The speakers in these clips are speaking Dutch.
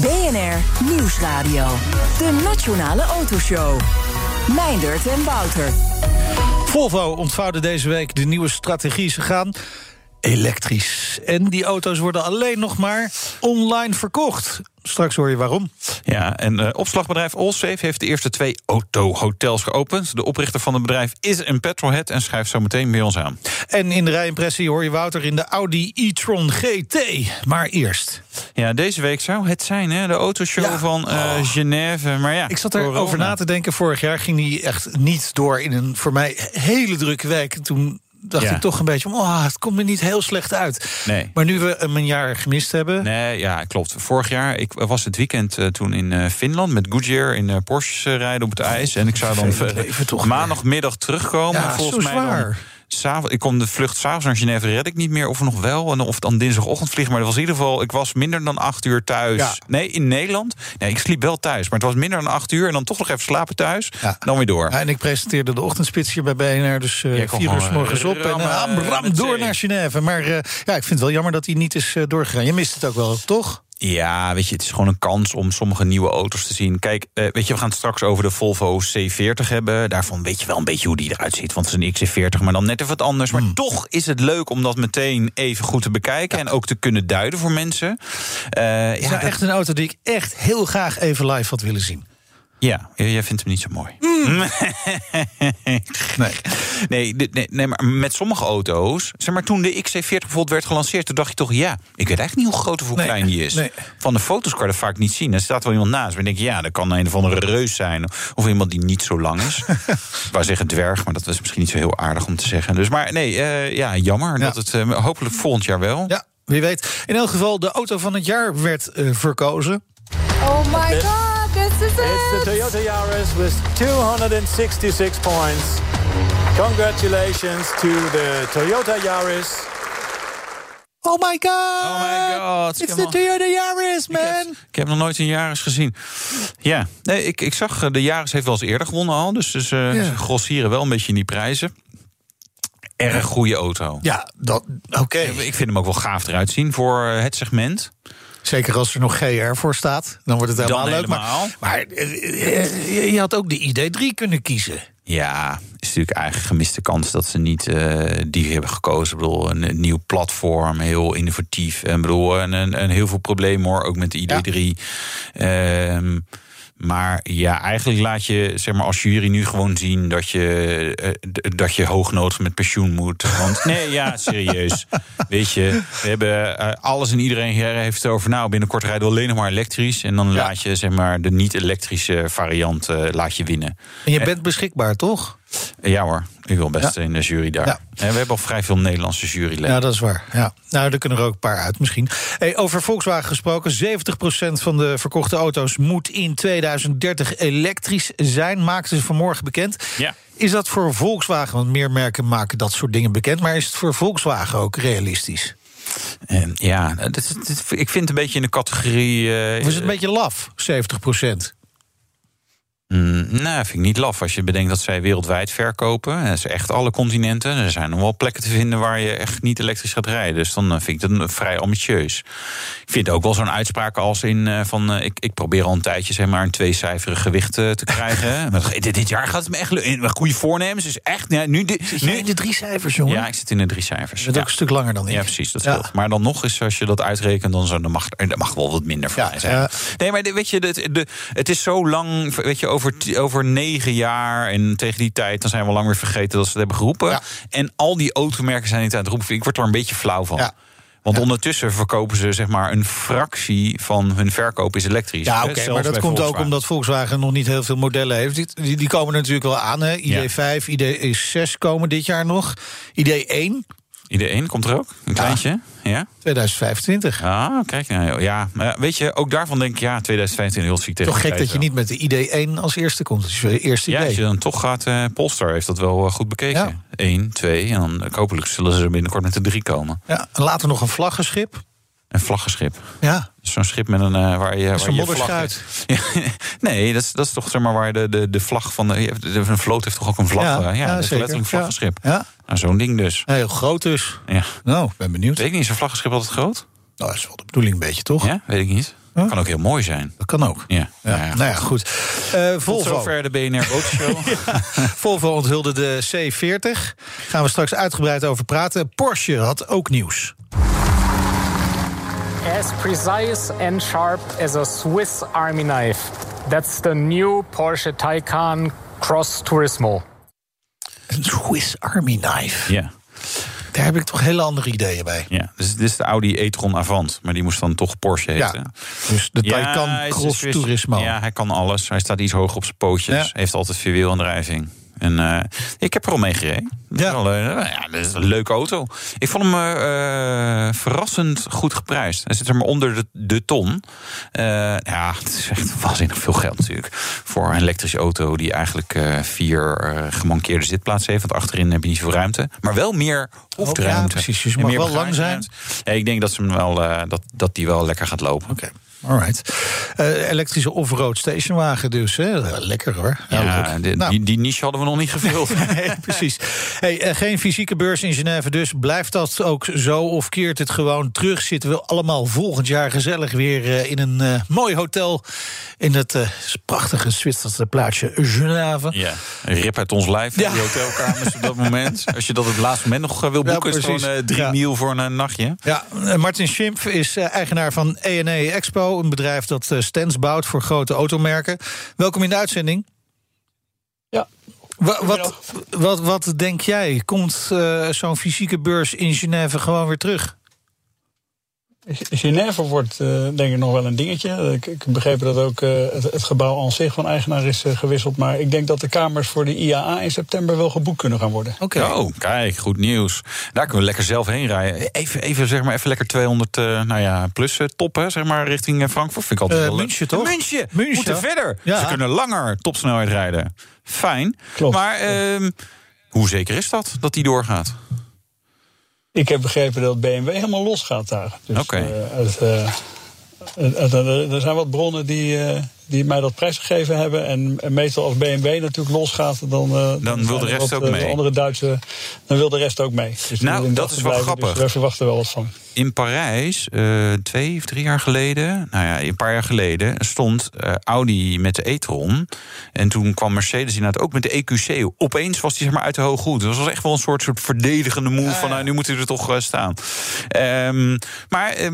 BNR Nieuwsradio. De Nationale Autoshow. Meindert en Wouter. Volvo ontvouwde deze week de nieuwe strategie. Ze gaan elektrisch. En die auto's worden alleen nog maar online verkocht. Straks hoor je waarom. Ja, en uh, opslagbedrijf Allsafe heeft de eerste twee autohotels geopend. De oprichter van het bedrijf is een petrolhead en schrijft zo meteen bij ons aan. En in de rijimpressie hoor je Wouter in de Audi e-tron GT. Maar eerst. Ja, deze week zou het zijn, hè? De autoshow ja. van uh, oh. Genève. Maar ja, ik zat erover na te denken. Vorig jaar ging die echt niet door in een voor mij hele drukke week. Toen dacht ja. ik toch een beetje... Oh, het komt er niet heel slecht uit. Nee. Maar nu we een jaar gemist hebben... Nee, ja, klopt. Vorig jaar, ik was het weekend uh, toen in uh, Finland... met Goodyear in uh, Porsche rijden op het ijs. En ik zou dan maandagmiddag terugkomen. Ja, volgens zo mij zwaar. Dan, ik kon de vlucht s'avonds naar Genève red ik niet meer. Of nog wel. En of dan dinsdagochtend vliegen. Maar dat was in ieder geval. Ik was minder dan acht uur thuis. Ja. Nee, in Nederland. Nee, ik sliep wel thuis. Maar het was minder dan acht uur. En dan toch nog even slapen thuis. Ja. Dan weer door. Ja, en ik presenteerde de ochtendspits hier bij BNR. Dus uh, vier uur s morgens op. En uh, ram, ram door naar Genève. Maar uh, ja, ik vind het wel jammer dat hij niet is doorgegaan. Je mist het ook wel, toch? Ja, weet je, het is gewoon een kans om sommige nieuwe auto's te zien. Kijk, uh, weet je, we gaan het straks over de Volvo C40 hebben. Daarvan weet je wel een beetje hoe die eruit ziet. Want het is een XC40, maar dan net even wat anders. Maar Hmm. toch is het leuk om dat meteen even goed te bekijken. En ook te kunnen duiden voor mensen. Uh, Het is nou echt een auto die ik echt heel graag even live had willen zien. Ja, jij vindt hem niet zo mooi. Mm. nee. Nee, nee, nee, maar met sommige auto's... Zeg maar, toen de XC40 bijvoorbeeld werd gelanceerd... toen dacht je toch, ja, ik weet eigenlijk niet hoe groot of hoe Nee, klein die is. nee. Van de foto's kan je dat vaak niet zien. Er staat wel iemand naast. Maar dan denk je, ja, dat kan een of andere reus zijn. Of iemand die niet zo lang is. ik wou zeggen dwerg, maar dat was misschien niet zo heel aardig om te zeggen. Dus, maar nee, uh, ja, jammer. Ja. Dat het, uh, hopelijk volgend jaar wel. Ja, wie weet. In elk geval, de auto van het jaar werd uh, verkozen. Oh my god, this is It's the! Toyota Yaris with 266 points. Congratulations to the Toyota Yaris. Oh my god! Oh my god. It's the Toyota Yaris, man! Ik heb, ik heb nog nooit een Yaris gezien. Ja, nee, ik, ik zag, de Yaris heeft wel eens eerder gewonnen al. Dus, dus uh, Ja. ze grossieren wel een beetje in die prijzen. Erg goede auto. Ja, dat, oké. Ik vind hem ook wel gaaf eruit zien voor eh, het segment. Zeker als er nog GR voor staat, dan wordt het helemaal Dan leuk. Maar, helemaal. maar eh, eh, je had ook de ID3 kunnen kiezen. Ja, is natuurlijk eigenlijk gemiste kans dat ze niet uh, die hebben gekozen. Ik bedoel, een, een, nieuw platform, heel innovatief. En bedoel, en, en, en heel veel problemen hoor, ook met de ID3. Ja. Um, maar ja, eigenlijk laat je, zeg maar, als jury nu gewoon zien dat je, uh, dat je hoognodig met pensioen moet. Want nee, ja, serieus. Weet je, we hebben uh, alles en iedereen heeft het over. Nou, binnenkort rijden we alleen nog maar elektrisch. En dan ja. laat je, zeg maar, de niet-elektrische variant uh, laat je winnen. En je bent beschikbaar, toch? Ja hoor, ik wil best ja. in de jury daar. Ja. En we hebben al vrij veel Nederlandse juryleden. Ja, dat is waar. Ja. Nou, er kunnen er ook een paar uit misschien. Hey, over Volkswagen gesproken. 70% van de verkochte auto's moet in 2030 elektrisch zijn. Maakten ze vanmorgen bekend. Ja. Is dat voor Volkswagen, want meer merken maken dat soort dingen bekend... maar is het voor Volkswagen ook realistisch? Uh, ja, dit, dit, ik vind het een beetje in de categorie... Uh, of is het een beetje laf, 70 Mm, nou, vind ik niet laf als je bedenkt dat zij wereldwijd verkopen. Dat is echt alle continenten. Er zijn nog wel plekken te vinden waar je echt niet elektrisch gaat rijden. Dus dan vind ik dat vrij ambitieus. Ik vind ook wel zo'n uitspraak als in uh, van... Uh, ik, ik probeer al een tijdje zeg maar een tweecijferig gewicht te krijgen. maar dit, dit, jaar gaat het me echt lukken. Goede voornemens is echt... Ja, nu, in de drie cijfers, jongen? Ja, ik zit in de drie cijfers. Dat is ja. ook een stuk langer dan ik. Ja, precies. Dat ja. Maar dan nog eens, als je dat uitrekent... dan, zo, dan, mag, dan mag wel wat minder voor ja, mij zijn. Nee, maar weet je, de, de, het is zo lang... Weet je, over, over negen jaar en tegen die tijd... dan zijn we lang weer vergeten dat ze het hebben geroepen. Ja. En al die automerken zijn niet aan het roepen. Ik word er een beetje flauw van. Ja. Want ja. ondertussen verkopen ze zeg maar een fractie van hun verkoop is elektrisch. Ja, oké, okay, maar dat komt ook omdat Volkswagen nog niet heel veel modellen heeft. Die, die, die komen natuurlijk wel aan. Hè. ID5, ja. ID6 komen dit jaar nog. ID1 ID1 komt er ook, een kleintje. Ja. 2025. Ah, kijk nou. Ja, maar weet je, ook daarvan denk ik, ja, 2025 heel ziek tegen Toch gek dat je niet met de ID1 als eerste komt. Is je eerste Ja, als idee. je dan toch gaat, eh Polestar heeft dat wel eh, goed bekeken. Ja. Eén, twee, en dan eh, hopelijk zullen ze er binnenkort met de drie komen. Ja, en later nog een vlaggenschip. Een vlaggenschip. Ja, Zo'n schip met een eh, waar je. waar je Ja, nee, dat is, dat is toch zeg maar waar de, de, de vlag van de. de- Een vloot heeft toch ook een vlag? Ja, eh, Ja, ja, dat is letterlijk een vlaggenschip. Ja, Nou, zo'n ding dus. heel groot dus. Ja. Nou, ben benieuwd. Weet ik niet, is een vlaggenschip altijd groot? Nou, dat is wel de bedoeling een beetje, toch? Ja, weet ik niet. Huh? Kan ook heel mooi zijn. Dat kan ook. Ja. Ja. Nou ja, nou ja, goed. Tot Volvo. zover de BNR Bootshow. Volvo onthulde de C40. Gaan we straks uitgebreid over praten. Porsche had ook nieuws. As precise and sharp as a Swiss Army knife. That's the new Porsche Taycan Cross Turismo. Een Swiss Army knife. ja. Daar heb ik toch hele andere ideeën bij. Ja, dus dit is de Audi e-tron Avant, maar die moest dan toch Porsche heten. Ja, dus de Taycan Cross Turismo. Ja, hij kan alles. Hij staat iets hoog op zijn pootjes. Ja. Heeft altijd vierwielaandrijving. En eh, ik heb er al mee gereden. Ja. eh, ja, dat is een leuke auto. Ik vond hem eh, verrassend goed geprijsd. Hij zit er maar onder de, de ton. Ja, het is echt waanzinnig veel geld natuurlijk. Voor een elektrische auto die eigenlijk vier gemankeerde zitplaatsen heeft. Want achterin heb je niet veel ruimte. Maar wel meer hoefruimte. ja, precies. Dus wel lang. Ja, ik denk dat, ze hem wel, dat, dat die wel lekker gaat lopen. Oké, alright. Eh, elektrische off-road stationwagen dus. Hè? Lekker hoor. Ja, Ja, leuk. de- Nou. die, die niche hadden we nog niet gevuld. Nee, precies. Hey, eh, geen fysieke beurs in Genève, dus blijft dat ook zo of keert het gewoon terug? Zitten we allemaal volgend jaar gezellig weer eh, in een eh, mooi hotel in het eh, prachtige Zwitserse plaatsje Genève? Ja, rip uit ons lijf, Ja. die hotelkamers op dat moment. Als je dat op het laatste moment nog eh, wil Ja, boeken... is het gewoon eh, drie Ja. voor een eh, nachtje. Ja, eh, Martin Schimpf is eh, eigenaar van E&E Expo, een bedrijf dat eh, stands bouwt voor grote automerken. Welkom in de uitzending. Ja. Wa- wat, wat, wat denk jij? Komt eh, zo'n fysieke beurs in Genève gewoon weer terug? Genève wordt eh, denk ik nog wel een dingetje. Ik, ik heb begrepen dat ook eh, het, het gebouw aan zich van eigenaar is eh, gewisseld. Maar ik denk dat de kamers voor de IAA in september wel geboekt kunnen gaan worden. Oké. Oh, kijk, goed nieuws. Daar kunnen we lekker zelf heen rijden. Even, even, zeg maar, even lekker 200 eh, nou ja, plus eh, toppen, zeg maar, richting eh, Frankfurt. Vind ik altijd Eh, wel leuk. München, toch? München. München. Moeten verder. Ja. Ze kunnen langer topsnelheid rijden. Fijn. Klopt. Maar ehm, hoe zeker is dat, dat die doorgaat? Ik heb begrepen dat BMW helemaal los gaat daar. Dus, Oké. eh, eh, er zijn wat bronnen die, eh, die mij dat prijsgegeven hebben. En, en meestal als BMW natuurlijk losgaat, dan, eh, wil de rest wat, ook mee. andere Duitse, dan wil de rest ook mee. Dus Nou, dat is wel grappig. Dus wij verwachten wel wat van. In Parijs, eh, twee of drie jaar geleden, nou ja, een paar jaar geleden, stond eh, Audi met de e-tron. En toen kwam Mercedes inderdaad ook met de EQC. Opeens was die zeg maar uit de hoge goed. Dat was echt wel een soort, soort verdedigende move van, nou, nu moet u er toch eh, staan. Ehm, maar, eh,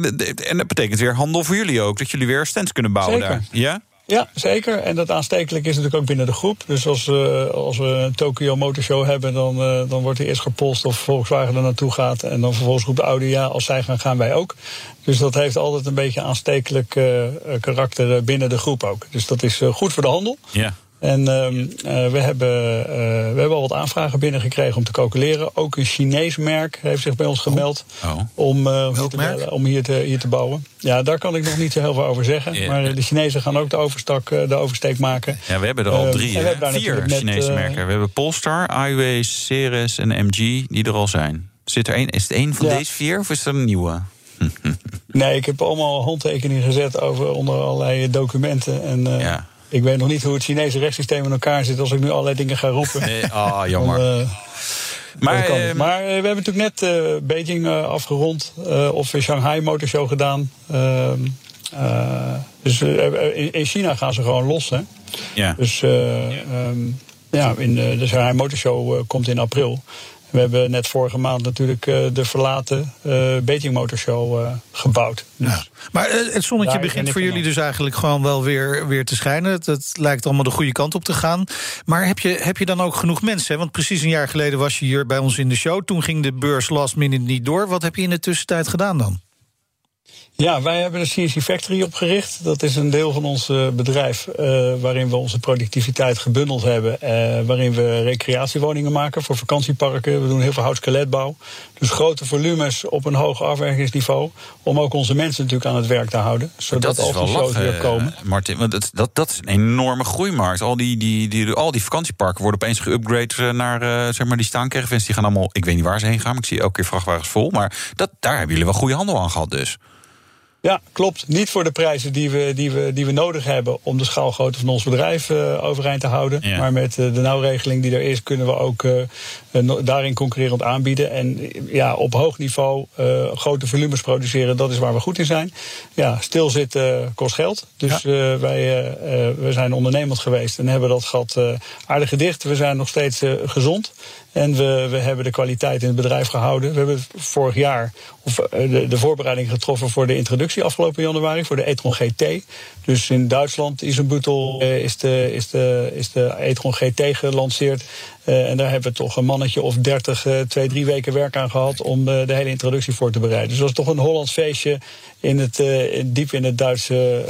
en dat betekent weer handel voor jullie ook, dat jullie weer stands kunnen bouwen Zeker. daar. Ja? Ja, zeker. En dat aanstekelijk is natuurlijk ook binnen de groep. Dus als, we als we een Tokyo Motorshow hebben, dan, eh, dan wordt er eerst gepolst of Volkswagen er naartoe gaat. En dan vervolgens roept Audi ja, als zij gaan, gaan wij ook. Dus dat heeft altijd een beetje aanstekelijk eh, karakter eh, binnen de groep ook. Dus dat is eh, goed voor de handel. Ja. En ehm, eh, we, hebben, eh, we hebben al wat aanvragen binnengekregen om te calculeren. Ook een Chinees merk heeft zich bij ons gemeld Oh. om, eh, om, hier te, om hier, te, hier te bouwen. Ja, daar kan ik nog niet zo heel veel over zeggen. Maar de Chinezen gaan ook de, overstak, eh, de oversteek maken. Ja, we hebben er al Ehm, drie, vier net, Chinese merken. We hebben Polestar, iWay, Ceres en MG, die er al zijn. Zit er één, is het één van Ja. deze vier of is er een nieuwe? Nee, ik heb allemaal handtekeningen gezet over onder allerlei documenten. En eh, Ja. ik weet nog niet hoe het Chinese rechtssysteem in elkaar zit als ik nu allerlei dingen ga roepen. Ah, jammer. Dan, eh, maar ehm, maar eh, we hebben natuurlijk net Beijing afgerond. of we Shanghai Motorshow gedaan. Ehm, eh, dus in, in China gaan ze gewoon los. Hè? ja. Dus eh, ehm, ja, in de, Shanghai Motorshow komt in april. We hebben net vorige maand natuurlijk eh, de verlaten eh Beijing Motorshow eh, gebouwd. Ja. Maar eh, het zonnetje begint voor jullie dus eigenlijk gewoon wel weer, weer te schijnen. Het, het lijkt allemaal de goede kant op te gaan. Maar heb je, heb je dan ook genoeg mensen? Hè? Want precies een jaar geleden was je hier bij ons in de show. Toen ging de beurs last minute niet door. Wat heb je in de tussentijd gedaan dan? Ja, wij hebben de CNC Factory opgericht. Dat is een deel van ons eh, bedrijf uh, waarin we onze productiviteit gebundeld hebben. Uh, waarin we recreatiewoningen maken voor vakantieparken. We doen heel veel houtskeletbouw. Dus grote volumes op een hoog afwerkingsniveau. Om ook onze mensen natuurlijk aan het werk te houden. Zodat dat is wel weer komen. Martin, want dat, dat, dat is een enorme groeimarkt. Al die, die, die, al die vakantieparken worden opeens geüpgrade naar zeg maar die staancaravans. Die gaan allemaal, ik weet niet waar ze heen gaan. Maar ik zie elke keer vrachtwagens vol. Maar dat, daar hebben jullie wel goede handel aan gehad dus. Ja, klopt. Niet voor de prijzen die we, die we, die we nodig hebben om de schaalgrootte van ons bedrijf uh, overeind te houden. Ja. Maar met uh, de nauwregeling die er is, kunnen we ook uh, daarin concurrerend aanbieden. En ja, op hoog niveau grote volumes produceren, dat is waar we goed in zijn. Ja, stilzitten kost geld. Dus ja. wij we zijn ondernemend geweest en hebben dat gat aardig gedicht. We zijn nog steeds gezond. En we, we hebben de kwaliteit in het bedrijf gehouden. We hebben vorig jaar of, de, de voorbereiding getroffen voor de introductie afgelopen januari voor de e-tron GT. Dus in Duitsland is een butel, is de, is de, is de e-tron GT gelanceerd. Uh, en daar hebben we toch een mannetje of dertig, uh, twee, drie weken werk aan gehad om uh, de hele introductie voor te bereiden. Dus dat was toch een Hollands feestje in het, in, diep in het Duitse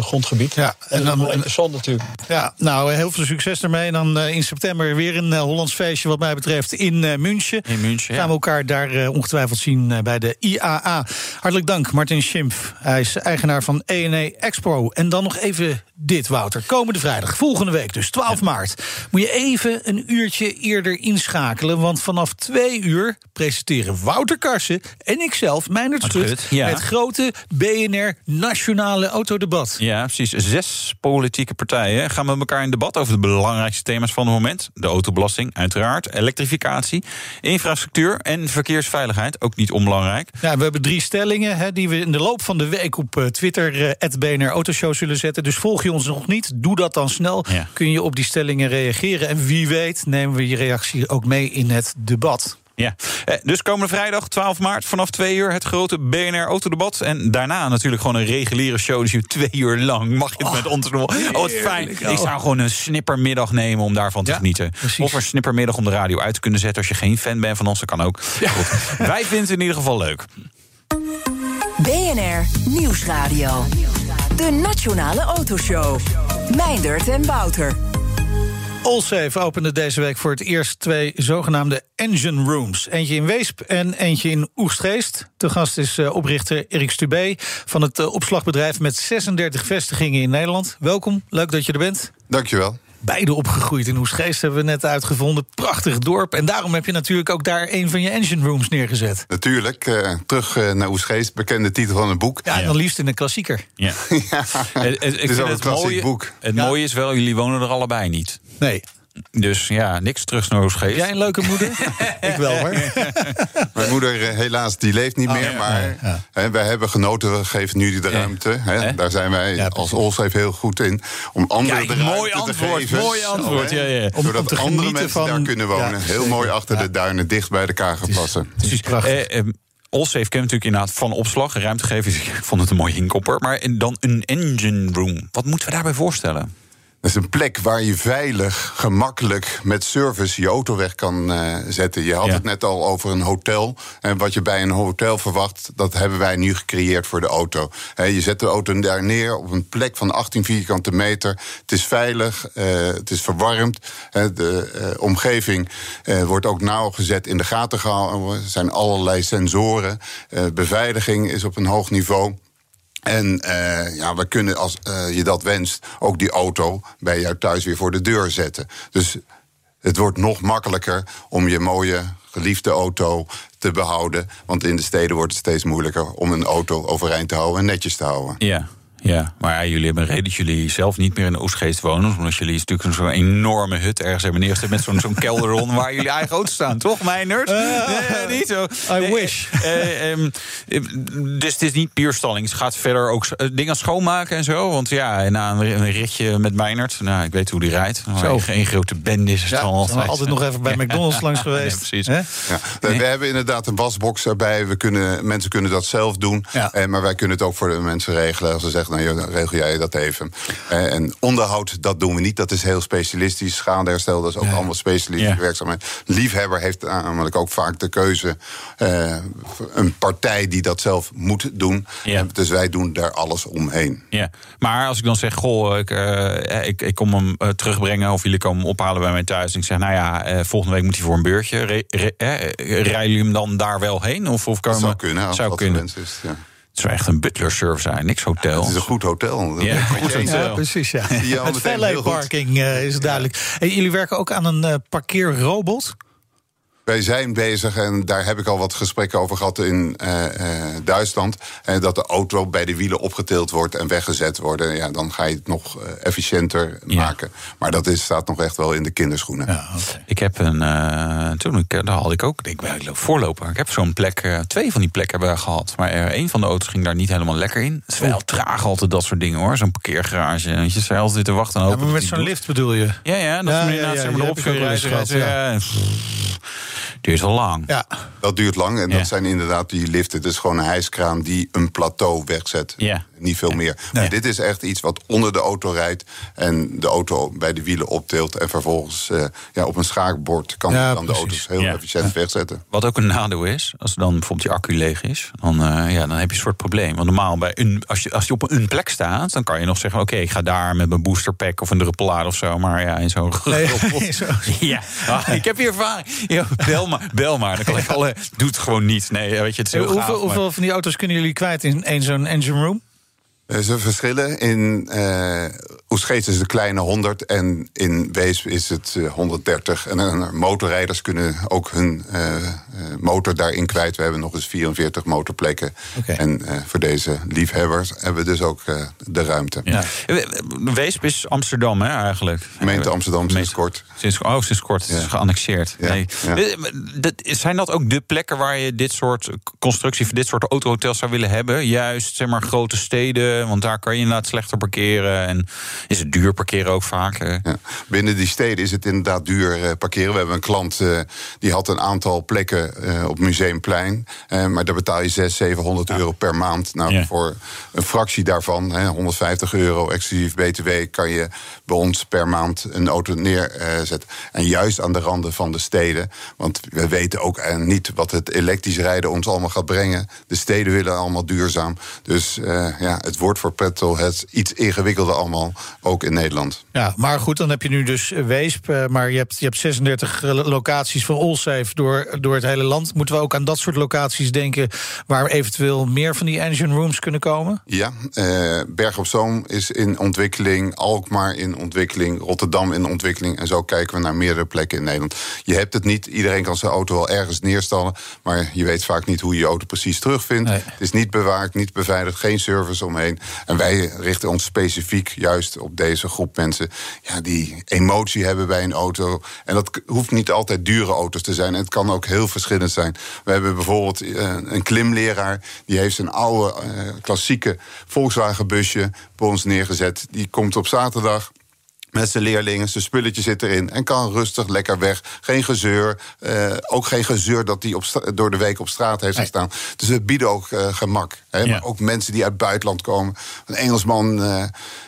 grondgebied. Ja, en dan interessant natuurlijk. Ja, nou, heel veel succes ermee. En dan in september weer een Hollands feestje, wat mij betreft, in München. In München. Gaan we elkaar daar ongetwijfeld zien bij de IAA. Hartelijk dank, Martin Schimpf. Hij is eigenaar van ENE Expo. En dan nog even dit, Wouter. Komende vrijdag, volgende week dus, 12 maart. Moet je even een uurtje eerder inschakelen. Want vanaf twee uur presenteren Wouter Karsen en ikzelf, Meijnerd Schut... Ja. het grote BNR Nationale Autodebat. Ja, precies. Zes politieke partijen gaan met elkaar in debat... over de belangrijkste thema's van het moment. De autobelasting, uiteraard. Elektrificatie, infrastructuur en verkeersveiligheid. Ook niet onbelangrijk. Ja, we hebben drie stellingen hè, die we in de loop van de week... op eh, Twitter, uh, BNR Autoshow zullen zetten. Dus volg je ons nog niet, doe dat dan snel. Kun je op die stellingen reageren. En wie weet nemen we je reactie ook mee in het debat. Ja, eh, dus komende vrijdag 12 maart vanaf 2 uur het grote BNR Autodebat. En daarna natuurlijk gewoon een reguliere show. Dus je twee uur lang mag je het met ons doen. Oh, wat fijn. Ik zou gewoon een snippermiddag nemen om daarvan te ja, genieten. Precies. Of een snippermiddag om de radio uit te kunnen zetten. Als je geen fan bent van ons, dat kan ook. Ja. Goed. Wij vinden het in ieder geval leuk. BNR Nieuwsradio. De Nationale Autoshow. Meindert en Wouter. Allsafe opende deze week voor het eerst twee zogenaamde engine rooms. Eentje in Weesp en eentje in Oegstgeest. De gast is uh, oprichter Erik Stubé van het uh, opslagbedrijf met 36 vestigingen in Nederland. Welkom, leuk dat je er bent. Dankjewel beide opgegroeid in Oesgeest, hebben we net uitgevonden. Prachtig dorp. En daarom heb je natuurlijk ook daar een van je engine rooms neergezet. Natuurlijk. Uh, terug naar Oesgeest, bekende titel van een boek. Ja, en dan liefst in een klassieker. Ja. ja. het, het, is wel een klassiek mooie, boek. Het mooie is wel, jullie wonen er allebei niet. Nee. Dus ja, niks terug naar Oosgeest. Jij een leuke moeder? ik wel hoor. Mijn moeder eh, helaas, die leeft niet oh, meer. maar Hè, wij hebben genoten, we geven nu de ruimte. Hè, daar zijn wij ja, als Olsheef heel goed in. Om anderen de ruimte mooi antwoord, te geven. Mooi antwoord, ja, ja. Om, Zodat om andere mensen van... daar kunnen wonen. heel mooi achter de duinen, dicht bij de Kagerplassen. Precies, prachtig. Eh, eh, Allsafe kent natuurlijk inderdaad van opslag, ruimte geven. Ik vond het een mooi inkopper. Maar dan een engine room. Wat moeten we daarbij voorstellen? Dat is een plek waar je veilig, gemakkelijk met service je auto weg kan uh, zetten. Je had het net al over een hotel. En wat je bij een hotel verwacht, dat hebben wij nu gecreëerd voor de auto. je zet de auto daar neer op een plek van 18 vierkante meter. Het is veilig, uh, het is verwarmd. de uh, omgeving wordt ook nauwgezet in de gaten gehouden. Er zijn allerlei sensoren. beveiliging is op een hoog niveau. En uh, ja, we kunnen, als uh, je dat wenst, ook die auto bij jou thuis weer voor de deur zetten. Dus het wordt nog makkelijker om je mooie, geliefde auto te behouden. Want in de steden wordt het steeds moeilijker om een auto overeind te houden en netjes te houden. Ja. Ja, maar ja, jullie hebben een reden dat jullie zelf niet meer in Oostgeest wonen. Omdat jullie natuurlijk zo'n enorme hut ergens hebben neergezet met zo'n zo'n kelderon waar jullie eigen auto staan, toch, mijn nerd? Uh, nee, niet zo. I wish. Um, dus het is niet puur stalling. Het gaat verder ook dingen schoonmaken en zo. Want ja, na een ritje met Meinert, nou, ik weet hoe die rijdt. Zo. Geen grote bende is het ja, altijd. altijd nog even bij McDonald's langs geweest. precies. Ja. We hebben inderdaad een wasbox erbij. We kunnen, mensen kunnen dat zelf doen. Ja. maar wij kunnen het ook voor de mensen regelen. Als ze zeggen nou, regel jij dat even. Eh, en onderhoud, dat doen we niet. Dat is heel specialistisch. Schadeherstel, dat is ook allemaal specialistische Ja. werkzaamheid. Liefhebber heeft namelijk ook vaak de keuze. eh, een partij die dat zelf moet doen. Ja. Dus wij doen daar alles omheen. Ja, maar als ik dan zeg, goh, ik, eh, ik, ik kom hem eh, terugbrengen of jullie komen hem ophalen bij mij thuis. En ik zeg, nou ja, eh, volgende week moet hij voor een beurtje. Re, re- eh, rijden jullie hem dan daar wel heen? Of, of Dat komen, zou kunnen. Als zou dat kunnen. is, ja. Het is wel echt een butler service zijn, niks hotel. Het is een goed hotel. Ja, goed hotel. Ja, precies, ja. Al Het valet parking eh, is duidelijk. Hey, jullie werken ook aan een eh, parkeerrobot. Wij zijn bezig, en daar heb ik al wat gesprekken over gehad in eh, eh, Duitsland. eh, dat de auto bij de wielen opgetild wordt en weggezet wordt. Ja, dan ga je het nog efficiënter Ja. maken. Maar dat is, staat nog echt wel in de kinderschoenen. Ja. Ik heb een, eh, toen ik, daar had ik ook, ik loop voorloper. Ik heb zo'n plek, eh, twee van die plekken hebben we gehad. Maar een van de auto's ging daar niet helemaal lekker in. Het is wel traag altijd dat soort dingen hoor, zo'n parkeergarage. Weet je, ze altijd te wachten en Ja, maar met zo'n lift bedoel je? Ja, ja, dat Ja, is ja, ja, heb erop ja. Duurt al lang. Ja. Dat duurt lang en Ja. dat zijn inderdaad die liften. Het is gewoon een hijskraan die een plateau wegzet. Ja. Niet veel meer. Maar dit is echt iets wat onder de auto rijdt... en de auto bij de wielen optilt... en vervolgens eh, ja, op een schaakbord kan Ja, dan de auto's heel Ja. efficiënt wegzetten. Wat ook een nadeel is, als dan bijvoorbeeld die accu leeg is, dan, eh, ja, dan heb je een soort probleem. Want normaal, bij een, als, je, als je op een plek staat, dan kan je nog zeggen: Oké, ik ga daar met mijn boosterpack of een druppelaar of zo. Maar ja, in zo'n Nee, zo. Ja, ah, ik heb hier ervaring. Ja, bel maar, bel maar. Dan kan ik alle. Doet het gewoon niet. Nee, weet je, het is heel hoeveel, gaaf, maar- hoeveel van die auto's kunnen jullie kwijt in één zo'n engine room? Eh, Ze verschillen. In Oesgeest is een kleine 100 en in Weesp is het eh, 130. En eh, motorrijders kunnen ook hun motor daarin kwijt. We hebben nog eens 44 motorplekken. En voor deze liefhebbers hebben we dus ook de ruimte. Ja. Weesp is Amsterdam, hè, eigenlijk. Gemeente Amsterdam sinds kort. Sinds, oh, sinds kort. Het is geannexeerd. Ja, Nee. zijn dat ook de plekken waar je dit soort constructie... voor dit soort autohotels zou willen hebben? Juist, zeg maar, grote steden. Want daar kan je inderdaad slechter parkeren. En is het duur parkeren ook vaak. Ja. Binnen die steden is het inderdaad duur eh, parkeren. We hebben een klant eh, die had een aantal plekken eh, op Museumplein. Maar daar betaal je 600, 700 euro per maand. Nou, Ja. voor een fractie daarvan, hè, 150 euro exclusief BTW, kan je bij ons per maand een auto neerzetten. en juist aan de randen van de steden. Want we weten ook niet wat het elektrisch rijden ons allemaal gaat brengen. De steden willen allemaal duurzaam. Dus ja, het wordt voor petrolheads iets ingewikkelder allemaal, ook in Nederland. Ja, maar goed, dan heb je nu dus eh, Weesp. eh, Maar je hebt, je hebt 36 eh, locaties van Allsafe door, door het hele land. Moeten we ook aan dat soort locaties denken... waar eventueel meer van die engine rooms kunnen komen? Ja, eh, Berg op Zoom is in ontwikkeling, Alkmaar in ontwikkeling, Rotterdam in ontwikkeling. En zo kijken we naar meerdere plekken in Nederland. Je hebt het niet, iedereen kan zijn auto wel ergens neerstallen, maar je weet vaak niet hoe je je auto precies terugvindt. Nee. Het is niet bewaard, niet beveiligd, geen service omheen. En wij richten ons specifiek juist op deze groep mensen ja, die emotie hebben bij een auto. En dat hoeft niet altijd dure auto's te zijn. Het kan ook heel verschillend zijn. We hebben bijvoorbeeld eh, een klimleraar. Die heeft zijn oude eh, klassieke Volkswagen busje bij ons neergezet. Die komt op zaterdag. Met zijn leerlingen, zijn spulletje zit erin en kan rustig lekker weg. Geen gezeur. eh, ook geen gezeur dat hij door de week op straat heeft gestaan. Dus we bieden ook eh, gemak. Hè? Ja. Maar ook mensen die uit het buitenland komen. Een Engelsman eh,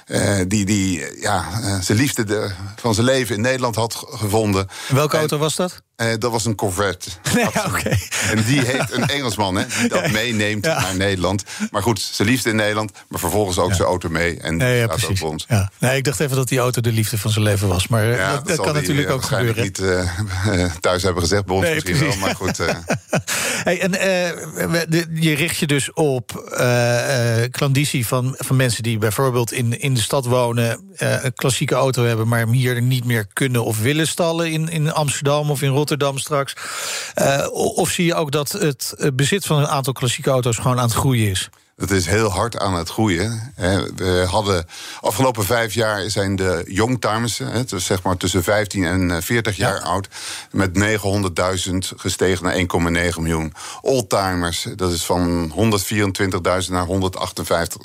eh, die, die ja, eh, zijn liefde de- van zijn leven in Nederland had gevonden. Welke En, auto was dat? eh, dat was een Corvette. Nee. En die heeft een Engelsman, hè, die dat meeneemt Ja. naar Nederland. Maar goed, zijn liefde in Nederland, maar vervolgens ook zijn auto mee. En Nee, ja, ook ons. Ja. Nee, ik dacht even dat die auto de liefde van zijn leven was. Maar dat, kan die, natuurlijk ook gebeuren. niet thuis hebben gezegd, bij ons Nee, misschien precies. wel. Maar goed, Hey, en je richt je dus op klandizie van, van mensen die bijvoorbeeld in, in de stad wonen, eh, een klassieke auto hebben, maar hem hier niet meer kunnen of willen stallen in, in Amsterdam of in Rotterdam straks. Eh, of zie je ook dat het eh, bezit van een aantal klassieke auto's gewoon aan het groeien is? Het is heel hard aan het groeien. We hadden afgelopen vijf jaar zijn de youngtimers, dus zeg maar tussen 15 en eh, 40 jaar oud, met 900.000 gestegen naar 1,9 miljoen. Oldtimers, dat is van 124.000 naar 158.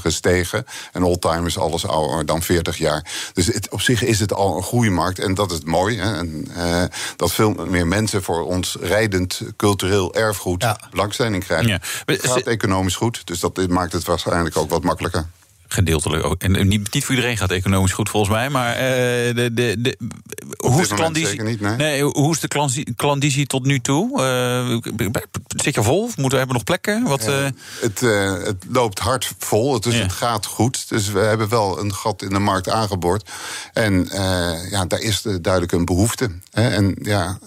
Gestegen. En oldtimer is alles ouder dan 40 jaar. Dus het, op zich is het al een groeimarkt. En dat is mooi. Hè? En, uh, dat veel meer mensen voor ons rijdend cultureel erfgoed ja. belangstelling krijgen. Ja. Het gaat economisch goed. Dus dat maakt het waarschijnlijk ook wat makkelijker gedeeltelijk ook. En niet, niet voor iedereen gaat economisch goed volgens mij. Maar uh, de, de, de, hoe, is de klandizie, niet, nee. nee. hoe is de klandizie tot nu toe? Uh, zit je vol? Moeten we hebben nog plekken? Wat, uh... het, het loopt hard vol, dus het gaat goed. Dus we hebben wel een gat in de markt aangeboord. En ja, daar is duidelijk een behoefte. Hè? En ja,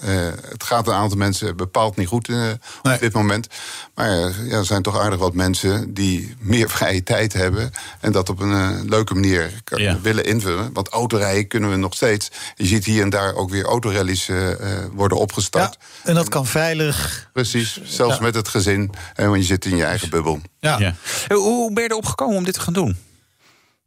het gaat een aantal mensen bepaald niet goed nee. op dit moment. Maar ja, er zijn toch aardig wat mensen die meer vrije tijd hebben. En dat op een leuke manier ja. willen invullen. Want autorijden kunnen we nog steeds. Je ziet hier en daar ook weer autorallies uh, worden opgestart. Ja, en dat kan veilig. Precies, zelfs met het gezin. want je zit in je eigen bubbel. Ja. Hoe ben je erop gekomen om dit te gaan doen?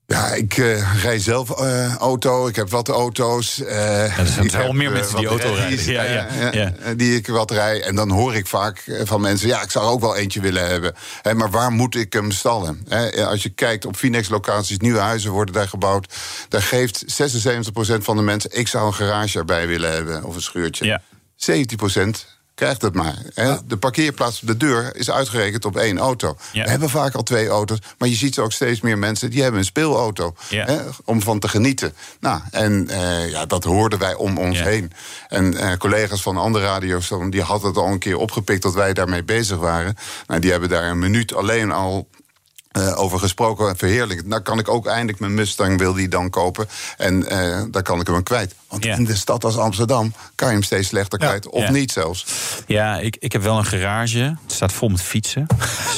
Ja, ik uh, rij zelf uh, auto. Ik heb wat auto's. Uh, ja, er zijn wel meer mensen die auto rijden. Ja, ja, ja, Die ik wat rij. En dan hoor ik vaak van mensen... ja, ik zou ook wel eentje willen hebben. Hè, maar waar moet ik hem stallen? Hè, als je kijkt op Finex-locaties, nieuwe huizen worden daar gebouwd. Daar geeft 76% van de mensen... ik zou een garage erbij willen hebben of een schuurtje. 17% krijgt het maar. Hè? De parkeerplaats op de deur is uitgerekend op één auto. We hebben vaak al twee auto's, maar je ziet ook steeds meer mensen die hebben een speelauto hè, om van te genieten. Nou, en uh, ja, dat hoorden wij om ons heen. En uh, collega's van andere radio's die hadden het al een keer opgepikt dat wij daarmee bezig waren. Nou, die hebben daar een minuut alleen al uh, over gesproken, verheerlijk. Nou kan ik ook eindelijk mijn Mustang, wil die dan kopen. En uh, daar kan ik hem kwijt. Want in de stad als Amsterdam kan je hem steeds slechter kwijt. Of niet zelfs. Ja, ik, ik heb wel een garage. Het staat vol met fietsen.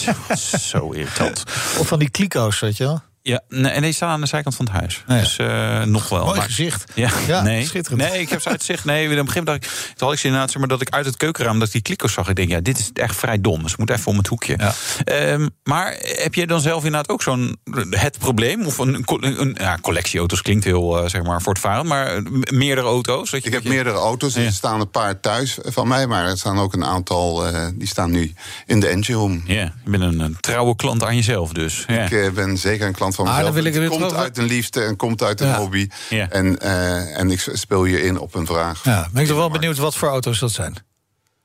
zo, zo irritant. Of van die kliko's, weet je wel? Ja, nee, en die staan aan de zijkant van het huis. Dus uh, nog wel. Mooi gezicht. Ja, ja nee, schitterend. Nee, ik heb ze uit zicht. Nee, op een gegeven moment had ik ze inderdaad, maar dat ik uit het keukenraam dat ik die klikers zag. Ik denk, ja, dit is echt vrij dom. Dus ik moet even om het hoekje. Ja. Um, maar heb je dan zelf inderdaad ook zo'n het probleem? Of een, een, ja, collectie auto's klinkt heel, uh, zeg maar, voortvarend. Maar meerdere auto's? Dat je, ik heb meerdere auto's. Er staan een paar thuis van mij. Maar er staan ook een aantal, uh, die staan nu in de engine room. Ja, je bent een, een trouwe klant aan jezelf dus. Ja. Ik ben zeker een klant Ah, dan wil ik komt uit een liefde en komt uit een hobby. En, uh, en ik speel je in op een vraag. Ja, ben ik toch wel benieuwd wat voor auto's dat zijn?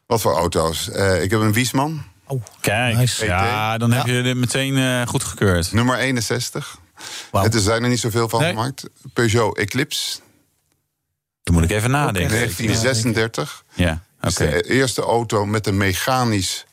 Wat voor auto's? Uh, ik heb een Wiesman. Oh, kijk, nice. ja, dan heb je het meteen uh, goed gekeurd. Nummer 61. Wow. Er zijn er niet zoveel van nee. gemaakt. Peugeot Eclipse. Dan moet ik even nadenken. 1936. Ja, oké. Okay. De eerste auto met een mechanisch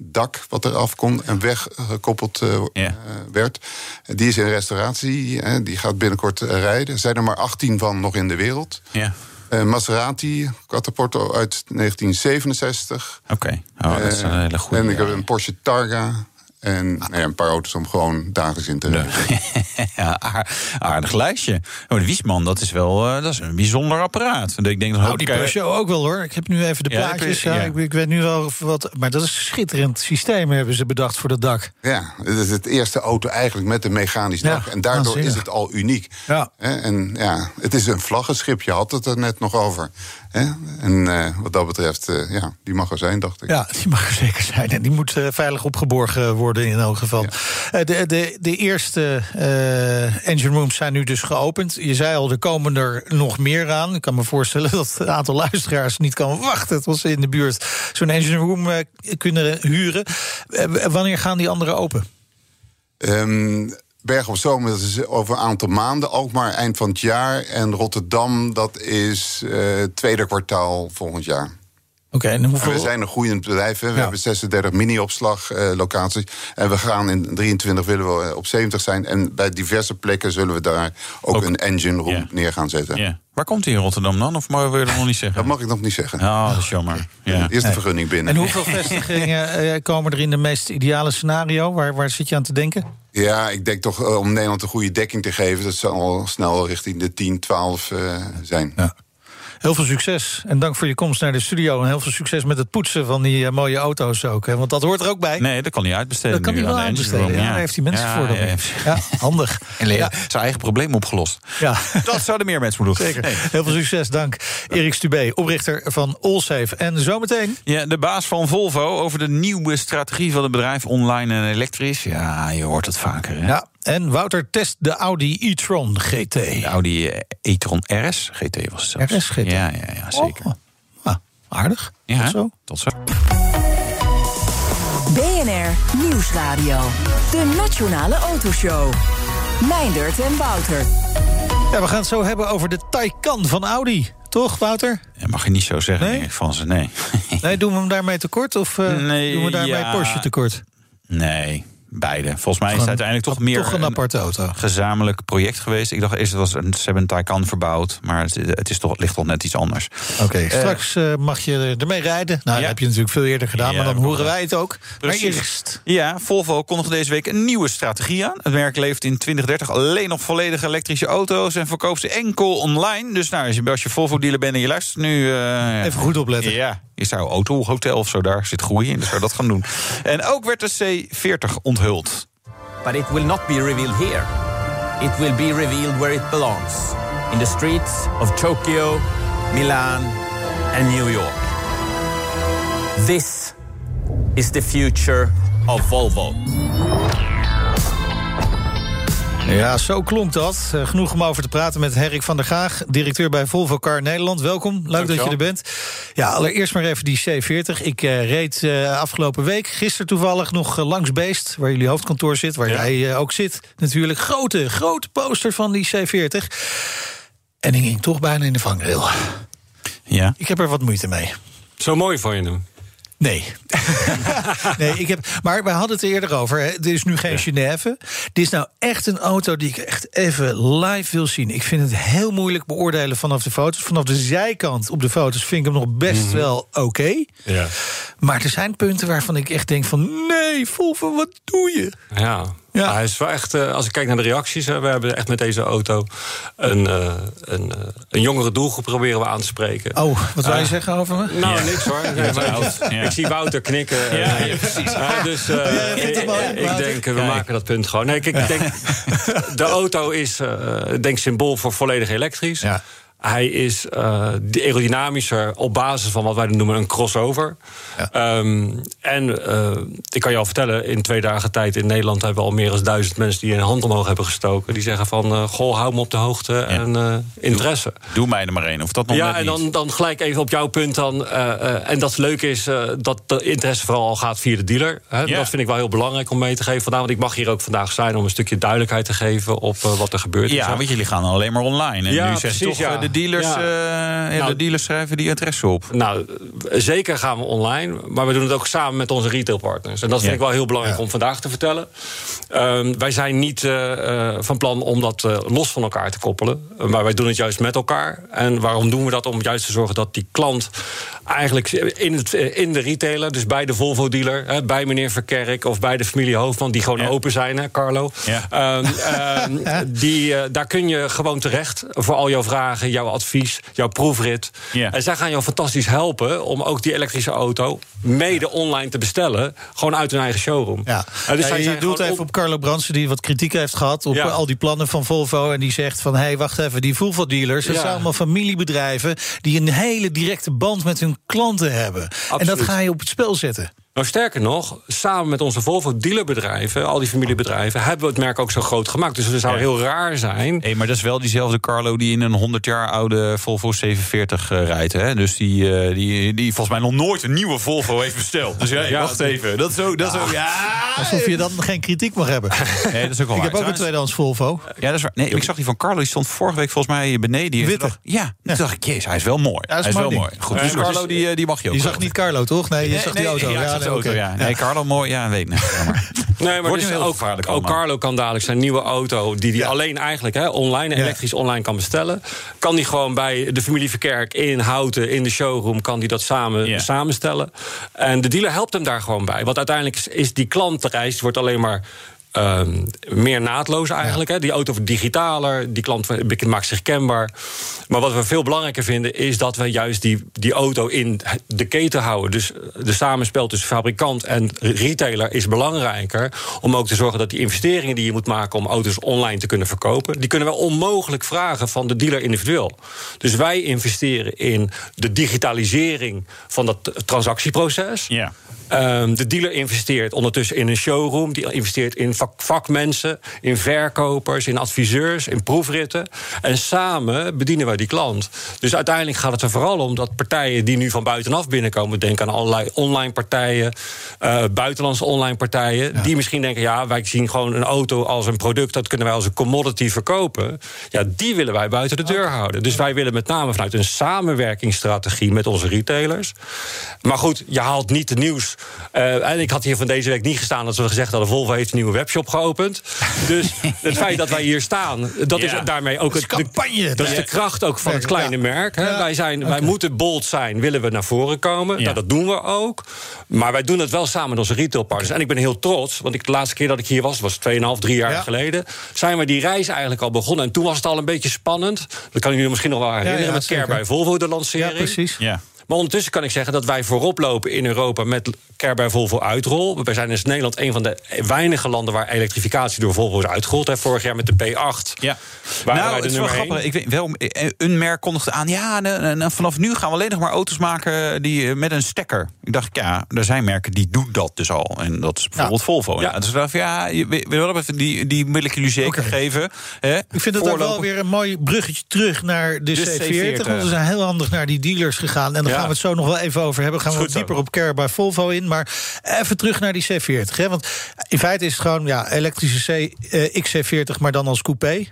dak wat eraf kon en weggekoppeld uh, yeah. werd. Die is in restauratie, uh, die gaat binnenkort rijden. Er zijn er maar 18 van nog in de wereld. Yeah. Uh, Maserati, Cataporto uit 1967. Oké, okay. oh, dat is een hele goede. En ik heb een Porsche Targa en nou ja, een paar auto's om gewoon dagelijks in te rijden. ja, aardig lijstje. Oh, de Wiesman, dat is wel uh, dat is een bijzonder apparaat. Ik denk dat nou, die Peugeot ook wel hoor. Ik heb nu even de ja, plaatjes. Ja, ik, ik, weet nu wel wat. Maar dat is een schitterend systeem hebben ze bedacht voor dat dak. Ja, het is het eerste auto eigenlijk met een mechanisch dak. en daardoor is het al uniek. Ja. En ja, het is een vlaggenschip. Je had het er net nog over. En uh, wat dat betreft, uh, ja, die mag er zijn, dacht ik. Ja, die mag er zeker zijn. En die moet uh, veilig opgeborgen worden in elk geval. Ja. de, de, de eerste engine rooms zijn nu dus geopend. Je zei al, er komen er nog meer aan. Ik kan me voorstellen dat het aantal luisteraars niet kan wachten... tot ze in de buurt zo'n engine room kunnen huren. wanneer gaan die anderen open? Um, Berg op Zoom, dat is over een aantal maanden. Ook maar eind van het jaar. En Rotterdam, dat is uh, tweede kwartaal volgend jaar. Oké, en hoeveel... we zijn een groeiend bedrijf. Hè. We hebben 36 mini-opslag uh, locaties. En we gaan in 23 willen we op 70 zijn. En bij diverse plekken zullen we daar ook, ook. een engine room yeah. neer gaan zetten. Yeah. Waar komt hij in Rotterdam dan? Of mag je dat nog niet zeggen? Dat mag ik nog niet zeggen. Oh, dat is jammer. Ja. Eerst de vergunning binnen. En hoeveel vestigingen komen er in de meest ideale scenario? Waar, waar zit je aan te denken? Ja, ik denk toch om Nederland een goede dekking te geven... dat zal al snel richting de 10, 12 uh, zijn. Ja. Heel veel succes en dank voor je komst naar de studio. En heel veel succes met het poetsen van die uh, mooie auto's ook. Hè? Want dat hoort er ook bij. Nee, dat kan hij uitbesteden. Dat kan hij wel uitbesteden. Ja, daar heeft hij mensen voor. Dan. Ja, ja, handig. En ja. zijn eigen probleem opgelost. Ja. Dat zouden meer mensen moeten doen. Zeker. Nee. Heel veel succes, dank. Erik Stubé, oprichter van Allsafe. En zometeen... Ja, de baas van Volvo over de nieuwe strategie van het bedrijf... online en elektrisch. Ja, je hoort het vaker. Hè? Ja, en Wouter test de Audi e-tron GT. De Audi e-tron RS GT was het zelfs. RS GT? Ja, ja, ja zeker. Oh. Ah, aardig. Ja, tot zo. Tot zo. BNR Nieuwsradio. De Nationale Autoshow. Meindert en Wouter. Ja, we gaan het zo hebben over de Taycan van Audi. Toch, Wouter? Dat mag je niet zo zeggen Nee? van ze, nee. Nee, doen we hem daarmee tekort? Of uh, Nee, doen we daarmee ja. Porsche tekort? Nee, beide. Volgens mij is het uiteindelijk toch meer Toch een aparte auto. gezamenlijk project geweest. Ik dacht eerst het was een, ze hebben een Taycan verbouwd, maar het, het is toch, het ligt toch net iets anders. Oké, straks uh, mag je ermee rijden. Nou, Ja. dat heb je natuurlijk veel eerder gedaan, Ja, maar dan dat horen wij het ook. Precies. Maar eerst. Ja, Volvo kondigde deze week een nieuwe strategie aan. Het merk levert in 2030 alleen nog volledig elektrische auto's en verkoopt ze enkel online. Dus nou, als je, als je Volvo-dealer bent en je luistert nu... eh, Even goed opletten. Ja, je zou autohotel of zo, daar zit groei in, dus zou dat gaan doen. En ook werd de C40 onthuld. But it will not be revealed here. It will be revealed where it belongs in the streets of Tokyo, Milan, and New York. This is the future of Volvo. Ja, zo klonk dat. Uh, genoeg om over te praten met Herrik van der Gaag, directeur bij Volvo Car Nederland. Welkom, leuk dat je er bent. Ja, allereerst maar even die C40. Ik uh, reed uh, afgelopen week, gisteren toevallig, nog langs Beest, waar jullie hoofdkantoor zit, waar ja. jij ook zit. Natuurlijk, grote, grote poster van die C40. En ik ging toch bijna in de vangrail. Ja. Ik heb er wat moeite mee. Zo mooi van je doen. Nee. nee, ik heb. Maar we hadden het er eerder over. Hè. Er is nu geen ja. Genève. Dit is nou echt een auto die ik echt even live wil zien. Ik vind het heel moeilijk beoordelen vanaf de foto's. Vanaf de zijkant op de foto's vind ik hem nog best mm -hmm. wel oké. Okay. Ja. Maar er zijn punten waarvan ik echt denk van... nee, Volvo, wat doe je? Ja, ja. Hij is wel echt, uh, als ik kijk naar de reacties, we hebben echt met deze auto een, uh, een, uh, een jongere doelgroep proberen we aan te spreken. Oh, wat wil je zeggen over me? Nou, ja. niks hoor. Nee, maar, ja. Ik zie Wouter knikken. Ja, precies. dus ik, mooi, ik denk, we maken dat punt gewoon. Nee, ik denk, de auto is denk symbool voor volledig elektrisch. Ja. Hij is uh, aerodynamischer op basis van wat wij noemen een crossover. Ja. Um, en uh, ik kan je al vertellen, in twee dagen tijd in Nederland hebben we al meer dan duizend mensen die een hand omhoog hebben gestoken. Die zeggen van, uh, goh, hou me op de hoogte ja. en interesse. Doe, doe, mij er maar één, of dat nog Ja, en dan, dan gelijk even op jouw punt dan. en dat leuke is dat de interesse vooral al gaat via de dealer. Hè? Ja. Dat vind ik wel heel belangrijk om mee te geven vandaag. Want ik mag hier ook vandaag zijn om een stukje duidelijkheid te geven op wat er gebeurt. Ja, want jullie gaan alleen maar online. En nu precies, toch ja. De dealers, ja. Uh, nou, de dealers schrijven die adres op. Nou, zeker gaan we online, maar we doen het ook samen met onze retailpartners. En dat vind ja. ik wel heel belangrijk om vandaag te vertellen. Uh, wij zijn niet uh, van plan om dat uh, los van elkaar te koppelen, maar wij doen het juist met elkaar. En waarom doen we dat? Om juist te zorgen dat die klant eigenlijk in, het, in de retailer, dus bij de Volvo-dealer, hè, bij meneer Verkerk of bij de familie Hoofdman, die gewoon open zijn, hè, Carlo. die, daar kun je gewoon terecht voor al jouw vragen, jouw advies, jouw proefrit. Ja. En zij gaan jou fantastisch helpen om ook die elektrische auto mede online te bestellen. Gewoon uit hun eigen showroom. Ja. Uh, dus je doet even op... op Carlo Bransen, die wat kritiek heeft gehad op ja. al die plannen van Volvo. En die zegt van, hé, hey, wacht even, die Volvo-dealers... dat ja. zijn allemaal familiebedrijven... die een hele directe band met hun klanten hebben. Absoluut. En dat ga je op het spel zetten. Nou, sterker nog, samen met onze Volvo-dealerbedrijven, al die familiebedrijven, hebben we het merk ook zo groot gemaakt. Dus het zou ja. heel raar zijn. Hey, maar dat is wel diezelfde Carlo die in een 100 jaar oude Volvo 740 uh, rijdt. Hè? Dus die, uh, die, die volgens mij nog nooit een nieuwe Volvo heeft besteld. Dus ja, ja wacht even. Dat is ook. Dat is ook ja. Alsof je dan geen kritiek mag hebben. Nee, dat is ook wel ik waar. heb ook een tweedehands Volvo. Ja, dat is waar. Nee, ik zag die van Carlo, die stond vorige week volgens mij beneden. Die Witte. Dacht, ja, toen dacht ik, jezus, hij is wel mooi. Ja, hij is wel mooi. Goed, dus Carlo, die, die mag je ook. Je zag niet Carlo, toch? Nee, je Nee, zag nee, die auto. ja, ja. Nee, Carlo mooi, ja, weet ik niet. Maar. Nee, maar Wordt dus ook, ook. Carlo kan dadelijk zijn nieuwe auto... die hij Ja. alleen eigenlijk hè, online, Ja. elektrisch online kan bestellen... kan die gewoon bij de familie Verkerk in Houten, in de showroom... kan die dat samen Ja. samenstellen. En de dealer helpt hem daar gewoon bij. Want uiteindelijk is- is die klantreis wordt alleen maar ehm, meer naadloos eigenlijk. Hè. Die auto wordt digitaler, die klant maakt zich kenbaar. Maar wat we veel belangrijker vinden, is dat we juist die, die auto in de keten houden. Dus de samenspel tussen fabrikant en retailer is belangrijker. Om ook te zorgen dat die investeringen die je moet maken om auto's online te kunnen verkopen, die kunnen we onmogelijk vragen van de dealer individueel. Dus wij investeren in de digitalisering van dat transactieproces. Ja. Ehm, de dealer investeert ondertussen in een showroom. Die investeert in vak vakmensen, in verkopers, in adviseurs, in proefritten. En samen bedienen wij die klant. Dus uiteindelijk gaat het er vooral om dat partijen die nu van buitenaf binnenkomen, denk aan allerlei online partijen, uh, buitenlandse online partijen, die misschien denken: ja, wij zien gewoon een auto als een product, dat kunnen wij als een commodity verkopen. Ja, die willen wij buiten de deur houden. Dus wij willen met name vanuit een samenwerkingsstrategie met onze retailers. Maar goed, je haalt niet het nieuws uh, en ik had hier van deze week niet gestaan dat we gezegd hadden: Volvo heeft een nieuwe webshop geopend. Dus het feit dat wij hier staan, dat is daarmee ook het, campagne. Dat is de kracht ook van het kleine merk. Hè. Wij, zijn, wij moeten bold zijn, willen we naar voren komen. Nou, dat doen we ook. Maar wij doen het wel samen met onze retailpartners. En ik ben heel trots, want ik, de laatste keer dat ik hier was, was 2,5, 3 jaar geleden, zijn we die reis eigenlijk al begonnen. En toen was het al een beetje spannend. Dat kan ik jullie misschien nog wel herinneren. met Care bij Volvo, de lancering. Ja, precies. Ja. Maar ondertussen kan ik zeggen dat wij voorop lopen in Europa met Care bij Volvo uitrol. Wij zijn in Nederland een van de weinige landen waar elektrificatie door Volvo is uitgerold. Hè. Vorig jaar met de P8. Ja. Nou, het is wel grappig. Ik weet wel, een merk kondigde aan. Ja, vanaf nu gaan we alleen nog maar auto's maken die, eh, met een stekker. Ik dacht, ja, er zijn merken die doen dat dus al. En dat is bijvoorbeeld Volvo. Ja. Dus ik dacht, ja, die, die wil ik jullie zeker geven. Hè? Ik vind het ook wel weer een mooi bruggetje terug naar de, C40, Want we zijn heel handig naar die dealers gegaan. En dan gaan we het zo nog wel even over hebben. Gaan we wat dieper op Care bij Volvo in. Maar even terug naar die C40. Hè? Want in feite is het gewoon ja, elektrische C, eh, XC40, maar dan als coupé.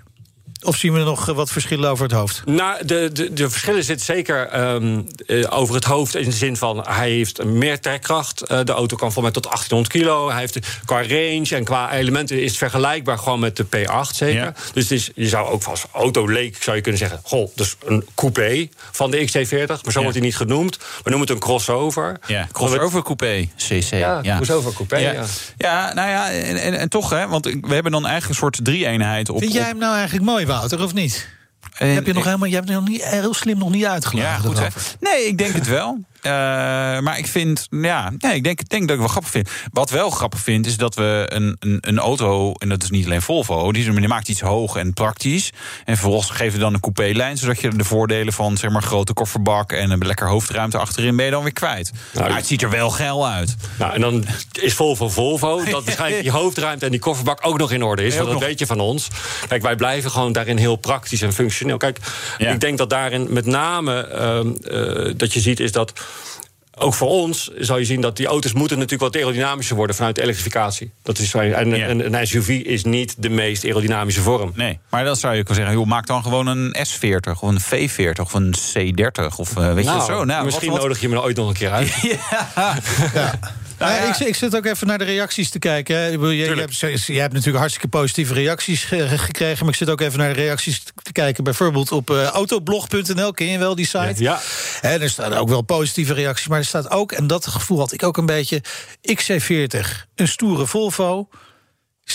Of zien we nog wat verschillen over het hoofd? Nou, de, de, de verschillen zitten zeker um, over het hoofd. In de zin van hij heeft meer trekkracht. Uh, de auto kan voor mij tot 1800 kilo. Hij heeft qua range en qua elementen is het vergelijkbaar gewoon met de P8 zeker. Ja. Dus het is, je zou ook als autoleek zou je kunnen zeggen: Goh, dus een coupé van de XC40. Maar zo ja. wordt hij niet genoemd. We noemen het een crossover. Ja, crossover coupé, CC. Ja, ja. crossover coupé. Ja. Ja. nou ja, en, en, en, toch, hè, want we hebben dan eigenlijk een soort drie-eenheid op. Vind jij hem nou eigenlijk mooi? Wouter, of niet? En, heb je nog helemaal, je hebt nog niet heel slim nog niet uitgelegd. Ja, goed. Nee, ik denk het wel. Uh, maar ik vind, ja, nee, ik denk, denk dat ik wel grappig vind. Wat wel grappig vind, is dat we een, een, een auto, en dat is niet alleen Volvo, die, die maakt iets hoog en praktisch. En vervolgens geven we dan een coupé-lijn, zodat je de voordelen van zeg maar grote kofferbak en een lekker hoofdruimte achterin ben je dan weer kwijt. Nou, maar het ziet er wel geil uit. Nou, en dan is Volvo Volvo, dat waarschijnlijk die hoofdruimte en die kofferbak ook nog in orde is. Want dat weet je van ons. Kijk, wij blijven gewoon daarin heel praktisch en functioneel. Kijk, ja. ik denk dat daarin met name uh, uh, dat je ziet is dat ook voor ons zal je zien dat die auto's moeten natuurlijk wat aerodynamischer worden vanuit de elektrificatie. Dat is, en, ja. en een SUV is niet de meest aerodynamische vorm. Nee, maar dan zou je kunnen zeggen, joh, maak dan gewoon een S40 of een V40 of een C30 of uh, weet nou, je zo. Nou, misschien wat, wat... nodig je me ooit nog een keer uit. ja. ja. Nou, ja. ik, ik, zit ook even naar de reacties te kijken. Je, je, hebt, je, hebt, natuurlijk hartstikke positieve reacties gekregen. Maar ik zit ook even naar de reacties te kijken. Bijvoorbeeld op uh, autoblog.nl. Ken je wel die site? Ja. En er staan ook wel positieve reacties. Maar er staat ook, en dat gevoel had ik ook een beetje... XC40, een stoere Volvo...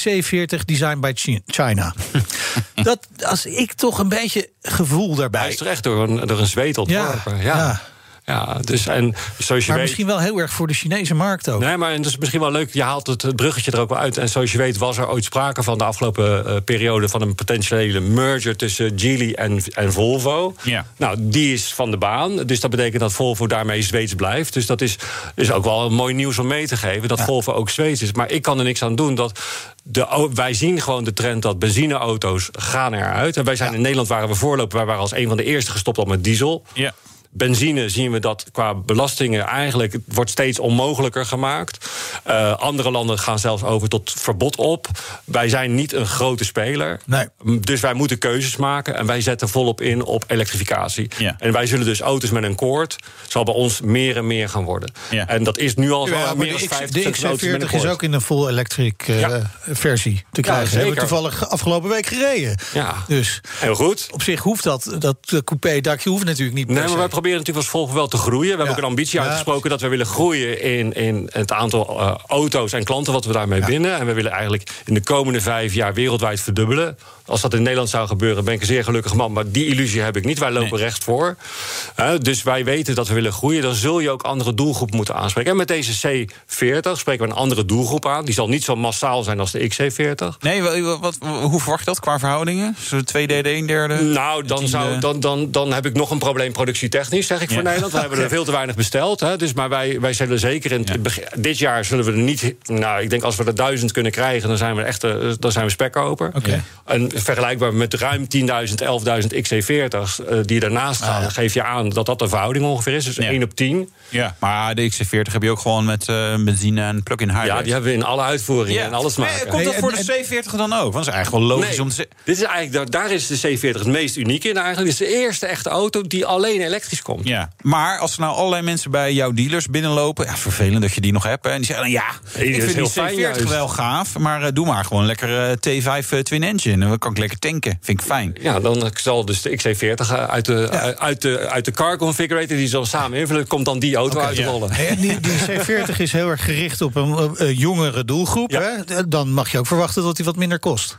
C40 design by China. dat als ik toch een beetje gevoel daarbij. Hij is terecht door een, door een zweet ontworpen. ja. ja. Ja, dus en zoals je maar weet, misschien wel heel erg voor de Chinese markt ook. Nee, maar het is misschien wel leuk. Je haalt het, bruggetje er ook wel uit. En zoals je weet was er ooit sprake van de afgelopen uh, periode van een potentiële merger tussen Geely en, en Volvo. Ja. Nou, die is van de baan. Dus dat betekent dat Volvo daarmee Zweeds blijft. Dus dat is, is ook wel een mooi nieuws om mee te geven. Dat Volvo ook Zweeds is. Maar ik kan er niks aan doen dat de, wij zien gewoon de trend dat benzineauto's gaan eruit. En wij zijn in Nederland waren we voorloper. Wij waren als een van de eerste gestopt al met diesel. Ja. Benzine zien we dat qua belastingen eigenlijk wordt steeds onmogelijker gemaakt. Uh, andere landen gaan zelfs over tot verbod op. Wij zijn niet een grote speler. Nee. Dus wij moeten keuzes maken. En wij zetten volop in op elektrificatie. Ja. En wij zullen dus auto's met een koord. zal bij ons meer en meer gaan worden. Ja. En dat is nu al zo. Ja, meer de, dan 50% de X40 is ook in een full electric uh, ja. versie te krijgen. Ja, hebben we toevallig afgelopen week gereden. Ja. Dus heel goed. Op zich hoeft dat, dat coupé dakje hoeft natuurlijk niet. Nee, maar wij proberen natuurlijk als Volvo wel te groeien. We hebben ook een ambitie Ja. uitgesproken dat we willen groeien in, in het aantal eh, auto's en klanten wat we daarmee winnen. En we willen eigenlijk in de komende vijf jaar wereldwijd verdubbelen. Als dat in Nederland zou gebeuren, ben ik een zeer gelukkig man. Maar die illusie heb ik niet. Wij lopen recht voor. Dus wij weten dat we willen groeien. Dan zul je ook andere doelgroepen moeten aanspreken. En met deze C40 spreken we een andere doelgroep aan. Die zal niet zo massaal zijn als de XC40. Nee, wa- wat, hoe verwacht je dat qua verhoudingen? Zo'n twee derde, een derde? Nou, dan, zou, dan, dan, dan heb ik nog een probleem productietechnisch, zeg ik voor. Nederland. We hebben er veel te weinig besteld. Hè. Dus, maar wij, wij zullen zeker in dit jaar zullen we er niet. Nou, ik denk als we er duizend kunnen krijgen, dan zijn we echt eh, dan zijn we spekkoper. Oké. En vergelijkbaar met ruim 10.000, 11.000 XC40's eh, die daarnaast gaan, geef je aan dat dat de verhouding ongeveer is. Dus 1 op 10. Ja, maar de XC40 heb je ook gewoon met eh, benzine en plug-in hybrid. Ja, die hebben we in alle uitvoeringen en alles maken. komt dat voor de C40 dan ook? Want dat is eigenlijk wel logisch Nee, om te zeggen. Dit is eigenlijk, daar- daar is de C40 het meest uniek in eigenlijk. Dit is de eerste echte auto die alleen elektrisch komt. Ja, maar als er nou allerlei mensen bij jouw dealers binnenlopen... Ja, vervelend dat je die nog hebt. hè, En die zeggen, ja, Nee, ik vind die heel fijn C40 juist. wel gaaf... maar eh, doe maar gewoon lekker eh, T5 eh, twin engine. Dan kan ik lekker tanken. Vind ik fijn. Ja, dan zal dus de XC40 uit de, uit de, uit de car configurator... die zal samen invullen, komt dan die auto uitrollen. En die, die C40 is heel erg gericht op een eh, jongere doelgroep. Hè? Dan mag je ook verwachten dat die wat minder kost.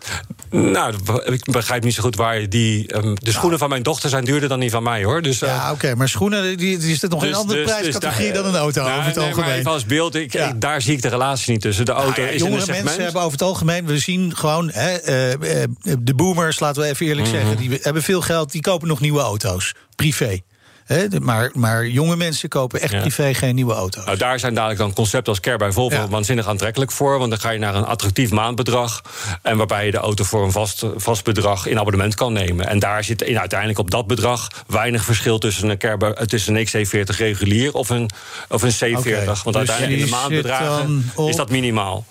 Nou, ik begrijp niet zo goed waar die... ehm, de schoenen van mijn dochter zijn duurder dan die van mij, hoor. Dus, eh, Ja, oké, maar schoenen die, die zit nog in een andere prijscategorie daar- dan een auto Nou, over het nee, maar algemeen. even als beeld, ik, Ja. ik- daar zie ik de relatie niet tussen. De auto Nou ja, is in een jongere segment... mensen hebben over het algemeen, we zien gewoon hè, eh, eh, de boomers, laten we even eerlijk Mhm. zeggen, die hebben veel geld, die kopen nog nieuwe auto's, privé. De- maar, maar jonge mensen kopen echt Ja. privé geen nieuwe auto's. Nou, daar zijn dadelijk dan concepten als Care bij Volvo waanzinnig aantrekkelijk voor. Want dan ga je naar een attractief maandbedrag. En waarbij je de auto voor een vast, vast bedrag in abonnement kan nemen. En daar zit in, uiteindelijk op dat bedrag weinig verschil tussen een, Care eh, tussen een XC40 regulier of een, of een C40. Oké, Want dus uiteindelijk in de maandbedragen is dat minimaal.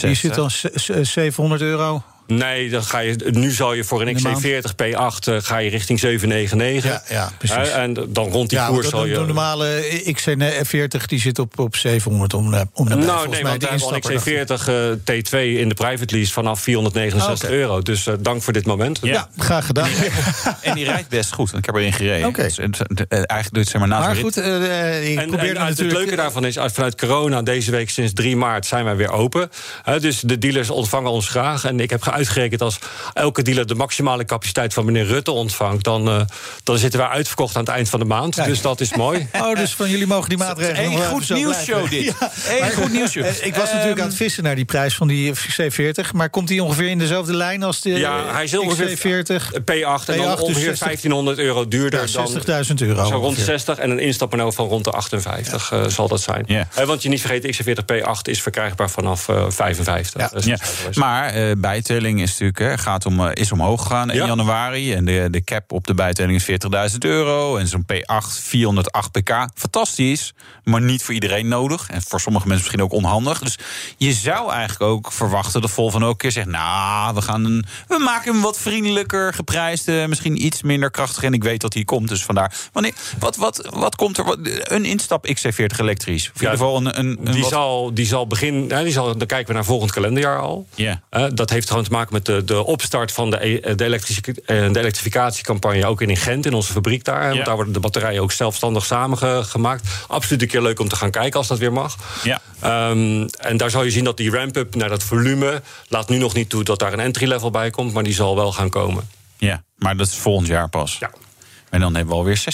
Die zit dan z- z- 700 euro. Nee, dan ga je, nu zal je voor een In de maand? XC40 P8 eh, ga je richting 799. Ja, ja, precies. Hè, en dan rond die ja, koers de, zal de, je... de normale XC40 die zit op, op 700 om, eh, om nabij, Nou, nee, mij, want de we hebben al een instapper. XC40 eh, T2 in de private lease vanaf 469 Oké. euro. Dus eh, dank voor dit moment. Ja, graag gedaan. En die rijdt best goed, want ik heb erin gereden. Oké. Dus, eh, eh, eigenlijk doet het zeg maar naast Maar de rit. goed, eh, eh, ik En, probeer en het leuke daarvan is, uit- vanuit corona deze week sinds 3 maart zijn wij weer open. Hè, dus de dealers ontvangen ons graag. En ik heb uitgerekend als elke dealer de maximale capaciteit van meneer Rutte ontvangt, dan, eh, dan zitten wij uitverkocht aan het eind van de maand. Kijk. Dus dat is mooi. Oh, dus van jullie mogen die maatregelen Eén wel goed nieuwsshow dit. Ja. Eén goed nieuwsshow. eh, Ik was natuurlijk aan het vissen naar die prijs van die C40. Maar komt die ongeveer in dezelfde lijn als de Ja, hij is ongeveer XC40? P8 en dan P8, dus ongeveer 60 1500 euro duurder Ja, dan 60.000 euro. Zo rond de ongeveer. 60 en een instappenhoofd van rond de 58 eh, zal dat zijn. Ja. Eh, want je niet vergeet, XC40 P8 is verkrijgbaar vanaf eh 55. Ja. Dus maar eh, bijtelling is natuurlijk hè, gaat om, eh, is omhoog gegaan in Ja. januari. En de, de cap op de bijtelling is 40.000 euro. En zo'n P8 408 pk. Fantastisch, maar niet voor iedereen nodig. En voor sommige mensen misschien ook onhandig. Dus je zou eigenlijk ook verwachten dat Volvo ook een keer zegt... nou, we, gaan een, we maken hem wat vriendelijker geprijsd. eh, misschien iets minder krachtig. En ik weet dat hij komt, dus vandaar. Wanneer, wat, wat, wat komt er? Wat, een instap XC40 elektrisch? Of in ieder geval een... een, een Die wat- zal, die zal begin, die zal, dan kijken we naar volgend kalenderjaar al. Ja. Eh, dat heeft gewoon te maken met de, de opstart van de, e- de, eh, de elektrificatiecampagne ook in Gent, in onze fabriek daar. Ja. Want daar worden de batterijen ook zelfstandig samengemaakt. Absoluut een keer leuk om te gaan kijken als dat weer mag. Ja. Ehm, en daar zal je zien dat die ramp-up naar dat volume laat nu nog niet toe dat daar een entry-level bij komt, maar die zal wel gaan komen. Ja, maar dat is volgend jaar pas. Ja. En dan hebben we alweer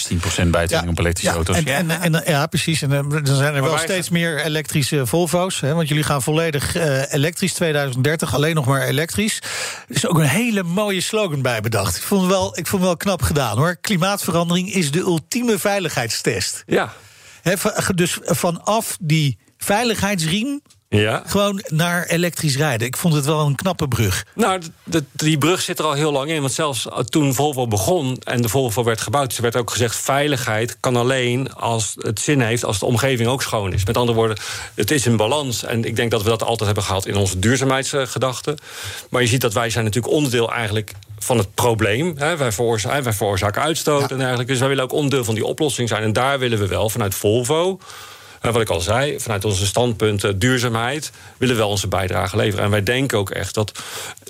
16% bijtelling op elektrische ja, auto's. En, en, en, ja, precies. En eh, dan zijn er wel steeds meer elektrische Volvo's. Hè, want jullie gaan volledig eh, elektrisch 2030, alleen nog maar elektrisch. Er is ook een hele mooie slogan bij bedacht. Ik vond het wel, ik vond wel knap gedaan hoor. Klimaatverandering is de ultieme veiligheidstest. Ja. Dus vanaf die veiligheidsriem Ja. gewoon naar elektrisch rijden. Ik vond het wel een knappe brug. Nou, die brug zit er al heel lang in. Want zelfs toen Volvo begon en de Volvo werd gebouwd... werd ook gezegd, veiligheid kan alleen als het zin heeft... als de omgeving ook schoon is. Met andere woorden, het is een balans. En ik denk dat we dat altijd hebben gehad in onze duurzaamheidsgedachten. Maar je ziet dat wij zijn natuurlijk onderdeel eigenlijk van het probleem. Hè. Wij, veroorzaken, wij veroorzaken uitstoot en dergelijke. Dus wij willen ook onderdeel van die oplossing zijn. En daar willen we wel vanuit Volvo En wat ik al zei, vanuit onze standpunten duurzaamheid willen we wel onze bijdrage leveren. En wij denken ook echt dat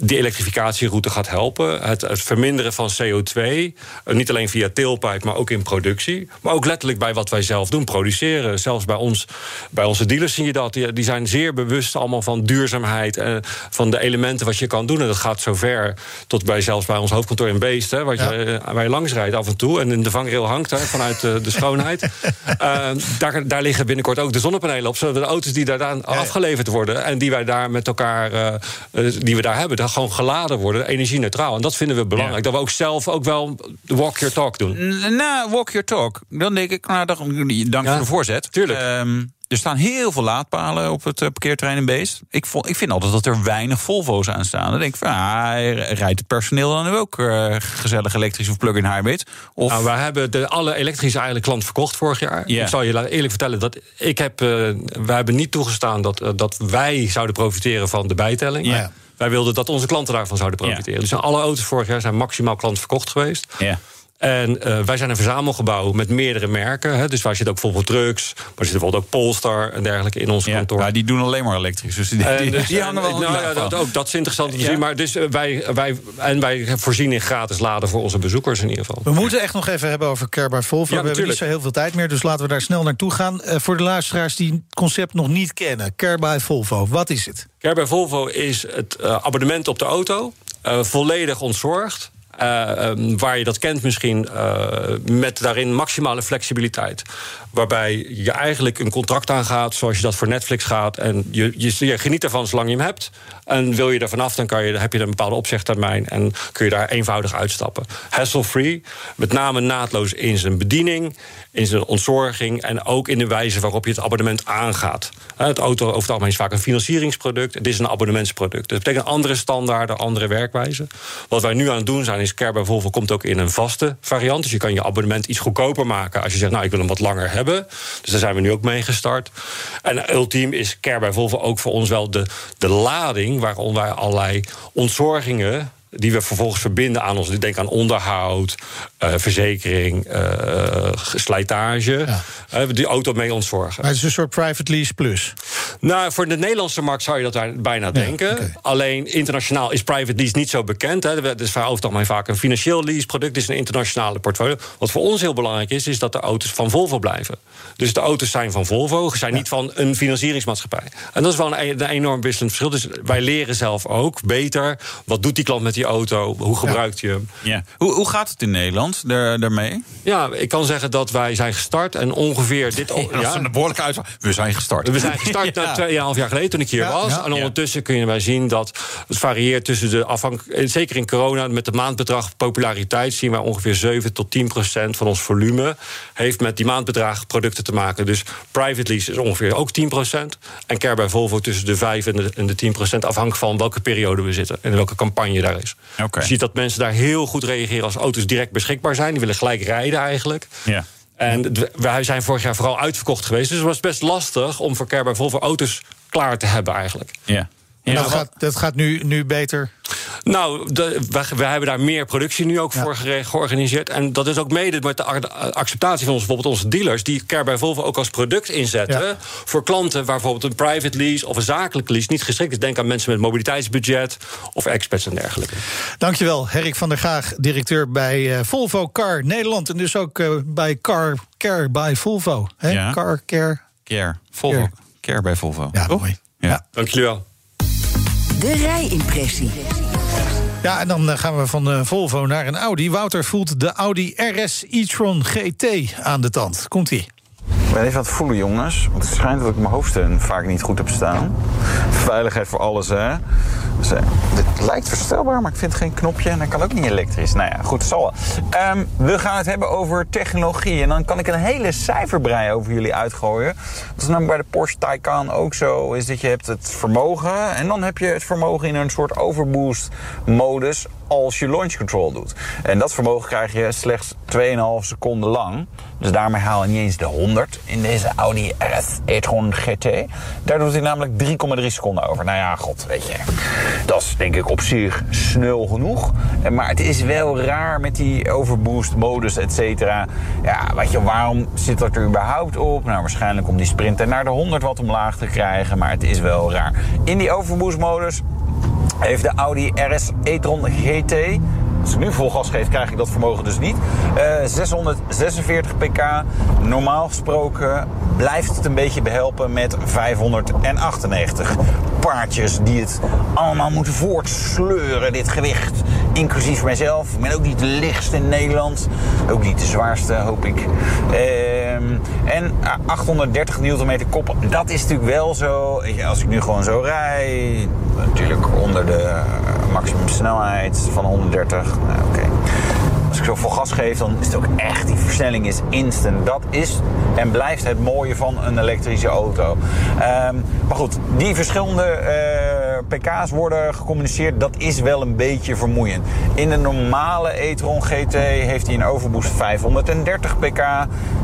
die elektrificatieroute gaat helpen. Het, het verminderen van CO2, eh, niet alleen via teelpijp, maar ook in productie. Maar ook letterlijk bij wat wij zelf doen, produceren. Zelfs bij, ons, bij onze dealers zie je dat. Die, die zijn zeer bewust allemaal van duurzaamheid en van de elementen wat je kan doen. En dat gaat zover tot bij zelfs bij ons hoofdkantoor in Beest, hè, wat je, eh, waar je langs rijdt af en toe. En in de vangrail hangt hè, vanuit de, de schoonheid. Uh, daar, daar liggen binnenkort ook de zonnepanelen op. Zodat de auto's die daar dan afgeleverd worden en die wij daar met elkaar uh, die we daar hebben, dan gewoon geladen worden, energie-neutraal. En dat vinden we belangrijk. Dat we ook zelf ook wel walk your talk doen. Nou, walk your talk. Dan denk ik, nou, dank voor de voorzet. Tuurlijk. Um, er staan heel veel laadpalen op het parkeerterrein in Beest. Ik, vond, ik vind altijd dat er weinig Volvo's aan staan. Dan denk ik, van, ah, rijdt het personeel dan ook uh, gezellig elektrisch of plug-in hybrid? Of... Nou, wij hebben de, alle elektrische eigenlijk klant verkocht vorig jaar. Yeah. Ik zal je eerlijk vertellen dat ik heb, uh, wij hebben niet toegestaan dat, uh, dat wij zouden profiteren van de bijtelling. Yeah. Wij wilden dat onze klanten daarvan zouden profiteren. Yeah. Dus alle auto's vorig jaar zijn maximaal klant verkocht geweest. En uh, wij zijn een verzamelgebouw met meerdere merken. Hè, dus waar zit ook bijvoorbeeld drugs, maar er zit bijvoorbeeld ook Polestar en dergelijke in ons ja, kantoor. Ja, die doen alleen maar elektrisch. Dus die, en, die, die hangen wel nou, ja, dat, ook, dat is interessant om te ja. zien. Maar dus uh, wij, wij, en wij voorzien in gratis laden voor onze bezoekers in ieder geval. We moeten echt nog even hebben over Care by Volvo. Ja, we hebben niet zo heel veel tijd meer, dus laten we daar snel naartoe gaan. Uh, voor de luisteraars die het concept nog niet kennen. Care by Volvo, wat is het? Care by Volvo is het uh, abonnement op de auto. Uh, volledig ontzorgd. Uh, um, waar je dat kent misschien, uh, met daarin maximale flexibiliteit. Waarbij je eigenlijk een contract aangaat zoals je dat voor Netflix gaat. En je, je, geniet ervan zolang je hem hebt. En wil je er vanaf, dan kan je, heb je een bepaalde opzegtermijn. En kun je daar eenvoudig uitstappen. Hassle-free, met name naadloos in zijn bediening, in zijn ontzorging. En ook in de wijze waarop je het abonnement aangaat. Het auto over het algemeen is vaak een financieringsproduct. Het is een abonnementsproduct. Dat betekent andere standaarden, andere werkwijzen. Wat wij nu aan het doen zijn, is Care Volvo komt ook in een vaste variant. Dus je kan je abonnement iets goedkoper maken als je zegt, nou ik wil hem wat langer hebben. Dus daar zijn we nu ook mee gestart. En ultiem is Care by Volvo ook voor ons wel de, de lading waarom wij allerlei ontzorgingen die we vervolgens verbinden aan ons. Denk aan onderhoud, uh, verzekering, uh, slijtage. Ja. Uh, die auto mee ontzorgen. Maar het is een soort private lease plus. Nou, voor de Nederlandse markt zou je dat daar bijna denken. Okay. Alleen internationaal is private lease niet zo bekend. Hè. Het is over het algemeen vaak een financieel lease product. Het is een internationale portfolio. Wat voor ons heel belangrijk is, is dat de auto's van Volvo blijven. Dus de auto's zijn van Volvo, zijn ja. niet van een financieringsmaatschappij. En dat is wel een, een enorm wisselend verschil. Dus wij leren zelf ook beter. Wat doet die klant met die auto? Hoe gebruikt je hem? Ja. Hoe, hoe gaat het in Nederland? Daar, daarmee? Ja, ik kan zeggen dat wij zijn gestart en ongeveer dit... Ja, dat is een behoorlijke uit. We zijn gestart. We zijn gestart ja. tweeënhalf jaar geleden toen ik hier ja, was. Ja, en ondertussen kunnen wij zien dat het varieert tussen de afhankelijk... Zeker in corona, met het maandbedrag populariteit... zien wij ongeveer 7 tot 10 procent van ons volume... heeft met die maandbedrag producten te maken. Dus private lease is ongeveer ook 10 procent. En Care bij Volvo tussen de 5 en de, en de 10 procent... afhankelijk van welke periode we zitten en welke campagne daar is. Okay. Je ziet dat mensen daar heel goed reageren als auto's direct beschikbaar zijn. Die willen gelijk rijden eigenlijk. Ja. En wij zijn vorig jaar vooral uitverkocht geweest. Dus het was best lastig om voor Care by Volvo auto's klaar te hebben eigenlijk. Ja. Ja, dat, gaat, dat gaat nu, nu beter. Nou, de, we, we, hebben daar meer productie nu ook ja. voor georganiseerd. En dat is ook mede met de acceptatie van ons, bijvoorbeeld onze dealers... die Care by Volvo ook als product inzetten... Ja. voor klanten waar bijvoorbeeld een private lease of een zakelijke lease... niet geschikt is. Denk aan mensen met mobiliteitsbudget of expats en dergelijke. Dankjewel, Herrik van der Graag, directeur bij uh, Volvo Car Nederland... en dus ook uh, bij Car Care by Volvo. Hè? Ja. Car Care... Care. Volvo. Care, Care bij Volvo. Ja, mooi. Ja. Dank jullie wel. De rijimpressie. Ja, en dan gaan we van de Volvo naar een Audi. Wouter voelt de Audi RS e-tron GT aan de tand. Komt-ie. Ik ben even aan het voelen, jongens. Want het schijnt dat ik mijn hoofdsteun vaak niet goed heb staan. Veiligheid voor alles, hè. Dus, uh, dit lijkt verstelbaar, maar ik vind geen knopje. En dat kan ook niet elektrisch. Nou ja, goed, zal. Um, we gaan het hebben over technologie. En dan kan ik een hele cijferbrei over jullie uitgooien. Dat is namelijk bij de Porsche Taycan ook zo. Is dat je hebt het vermogen. En dan heb je het vermogen in een soort overboost modus als je launch control doet. En dat vermogen krijg je slechts 2,5 seconden lang. Dus daarmee haal je niet eens de 100. In deze Audi RS e-tron GT. Daar doet hij namelijk 3,3 seconden over. Nou ja, god, weet je. Dat is denk ik op zich snel genoeg. Maar het is wel raar met die overboost modus, et cetera. Ja, weet je, waarom zit dat er überhaupt op? Nou, waarschijnlijk om die sprinter naar de 100 watt omlaag te krijgen. Maar het is wel raar. In die overboost modus heeft de Audi RS e-tron GT. Als ik nu vol gas geef, krijg ik dat vermogen dus niet. Eh, 646 pk. Normaal gesproken blijft het een beetje behelpen met 598 paardjes die het allemaal moeten voortsleuren, dit gewicht. Inclusief mijzelf. Ik ben ook niet de lichtste in Nederland. Ook niet de zwaarste, hoop ik. Ehm, en ah, 830 Nm kop. Dat is natuurlijk wel zo. Als ik nu gewoon zo rij. Natuurlijk onder de eh, maximum snelheid van 130. Nou, oké. Als ik zo vol gas geef, dan is het ook echt, die versnelling is instant. Dat is en blijft het mooie van een elektrische auto. Ehm, maar goed, die verschillende eh, pk's worden gecommuniceerd, dat is wel een beetje vermoeiend. In de normale e-tron GT heeft hij een overboost 530 pk.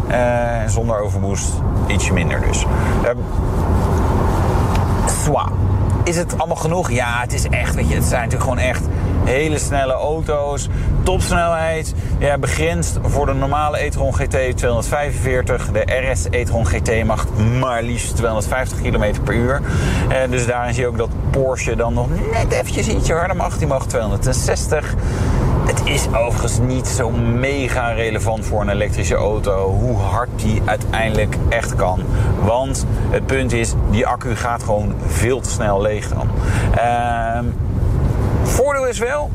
eh, en zonder overboost ietsje minder dus. Ehm. Is het allemaal genoeg? Ja, het is echt, weet je, het zijn natuurlijk gewoon echt hele snelle auto's. Topsnelheid, ja, begrensd voor de normale e-tron GT 245. De RS e-tron GT mag maar liefst 250 km per uur. Eh, dus daarin zie je ook dat Porsche dan nog net eventjes ietsje harder mag. Die mag 260. Het is overigens niet zo mega relevant voor een elektrische auto hoe hard die uiteindelijk echt kan. Want het punt is, die accu gaat gewoon veel te snel leeg dan. Ehm, voordeel is wel,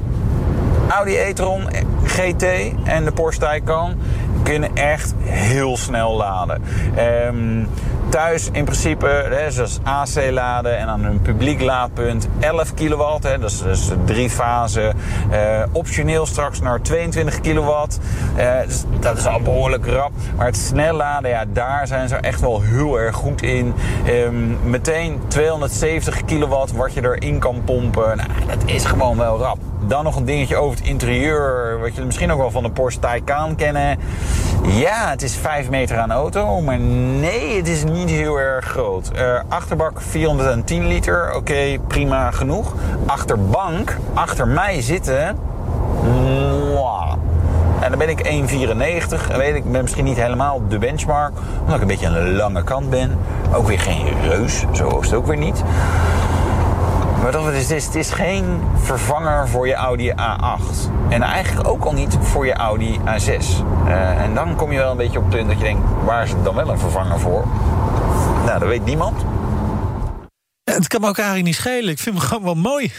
Audi e-tron GT en de Porsche Taycan kunnen echt heel snel laden. Ehm, thuis in principe, hè, zoals AC laden en aan een publiek laadpunt 11 kilowatt. Hè, dat is dus drie fasen. Eh, optioneel straks naar 22 kilowatt. Eh, dus dat is al behoorlijk rap. Maar het snel laden, ja, daar zijn ze echt wel heel erg goed in. Ehm, meteen 270 kilowatt wat je erin kan pompen. Nou, dat is gewoon wel rap. Dan nog een dingetje over het interieur. Wat je misschien ook wel van de Porsche Taycan kennen. Ja, het is 5 meter aan auto. Maar nee, het is niet heel erg groot. Eh, achterbak 410 liter. Oké, prima genoeg. Achterbank, achter mij zitten... En dan ben ik 1,94. En weet ik, ben misschien niet helemaal de benchmark. Omdat ik een beetje aan de lange kant ben. Ook weer geen reus. Zo het ook weer niet. Maar dat, het, is, het is- het is geen vervanger voor je Audi A8. En eigenlijk ook al niet voor je Audi A6. Eh, en dan kom je wel een beetje op het punt dat je denkt... waar is het dan wel een vervanger voor? Nou, dat weet niemand. Het kan me ook eigenlijk niet schelen. Ik vind hem gewoon wel mooi.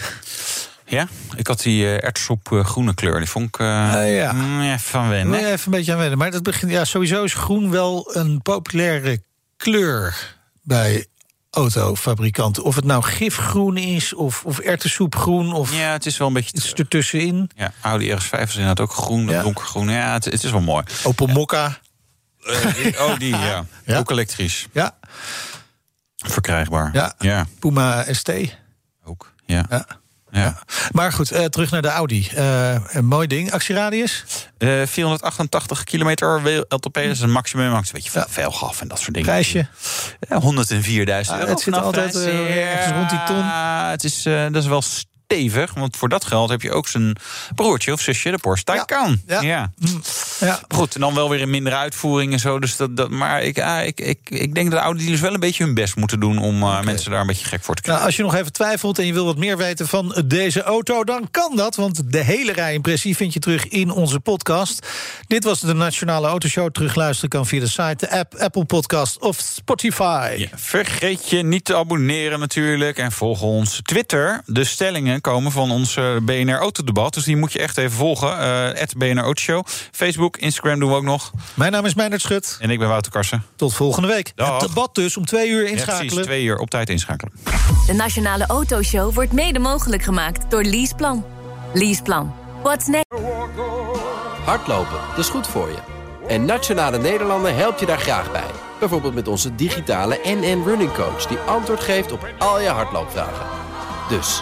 Ja, ik had die uh, ertsoep eh, groene kleur. Die vond ik eh, ja. mm, even van wennen. Nee, even een beetje aan wennen. Maar dat begint, ja, sowieso is groen wel een populaire kleur bij autofabrikanten. Of het nou gifgroen is, of, of erwtensoepgroen, of Ja, het is wel een beetje... iets ertussenin. Ja, Audi RS5 is inderdaad ook groen, Ja. donkergroen. Ja, het, het is wel mooi. Opel Mokka. Eh, die- oh, die, ja. Ja. Ook elektrisch. Ja, Verkrijgbaar. Ja. ja. Puma ST. Ook, ja. Ja. Ja. Maar goed, eh, terug naar de Audi. Eh, een mooi ding. Actieradius? Eh, 488 kilometer LTP, dat is een maximum. Een beetje van velg af en dat soort dingen. Prijsje? Ja, 104.000 Ah, euro. het zit altijd, ergens rond die ton. Het is, dat is wel stevig. Want voor dat geld heb je ook zijn broertje of zusje, de Porsche Taycan. Ja. ja. Ja. Maar Goed, en dan wel weer in mindere uitvoering en zo. Dus dat, dat, maar ik, ah, ik, ik, ik denk dat de Audi dealers wel een beetje hun best moeten doen... om eh, mensen daar een beetje gek voor te krijgen. Nou, als je nog even twijfelt en je wil wat meer weten van deze auto, dan kan dat. Want de hele rijimpressie vind je terug in onze podcast. Dit was de Nationale Autoshow. Terugluisteren kan via de site, de app, Apple Podcast of Spotify. Ja, vergeet je niet te abonneren natuurlijk. En volg ons Twitter. De stellingen komen van ons eh, BNR Autodebat. Dus die moet je echt even volgen. eh BNR Autoshow. Facebook, Instagram doen we ook nog. Mijn naam is Meijnerd Schut. En ik ben Wouter Karsen. Tot volgende week. Dag. Het debat dus om twee uur Ja, inschakelen. precies, twee uur op tijd inschakelen. De Nationale Autoshow wordt mede mogelijk gemaakt door Leaseplan. Leaseplan. What's next? Hardlopen, dat is goed voor je. En Nationale Nederlanden helpt je daar graag bij. Bijvoorbeeld met onze digitale NN Running Coach... die antwoord geeft op al je hardloopvragen. Dus,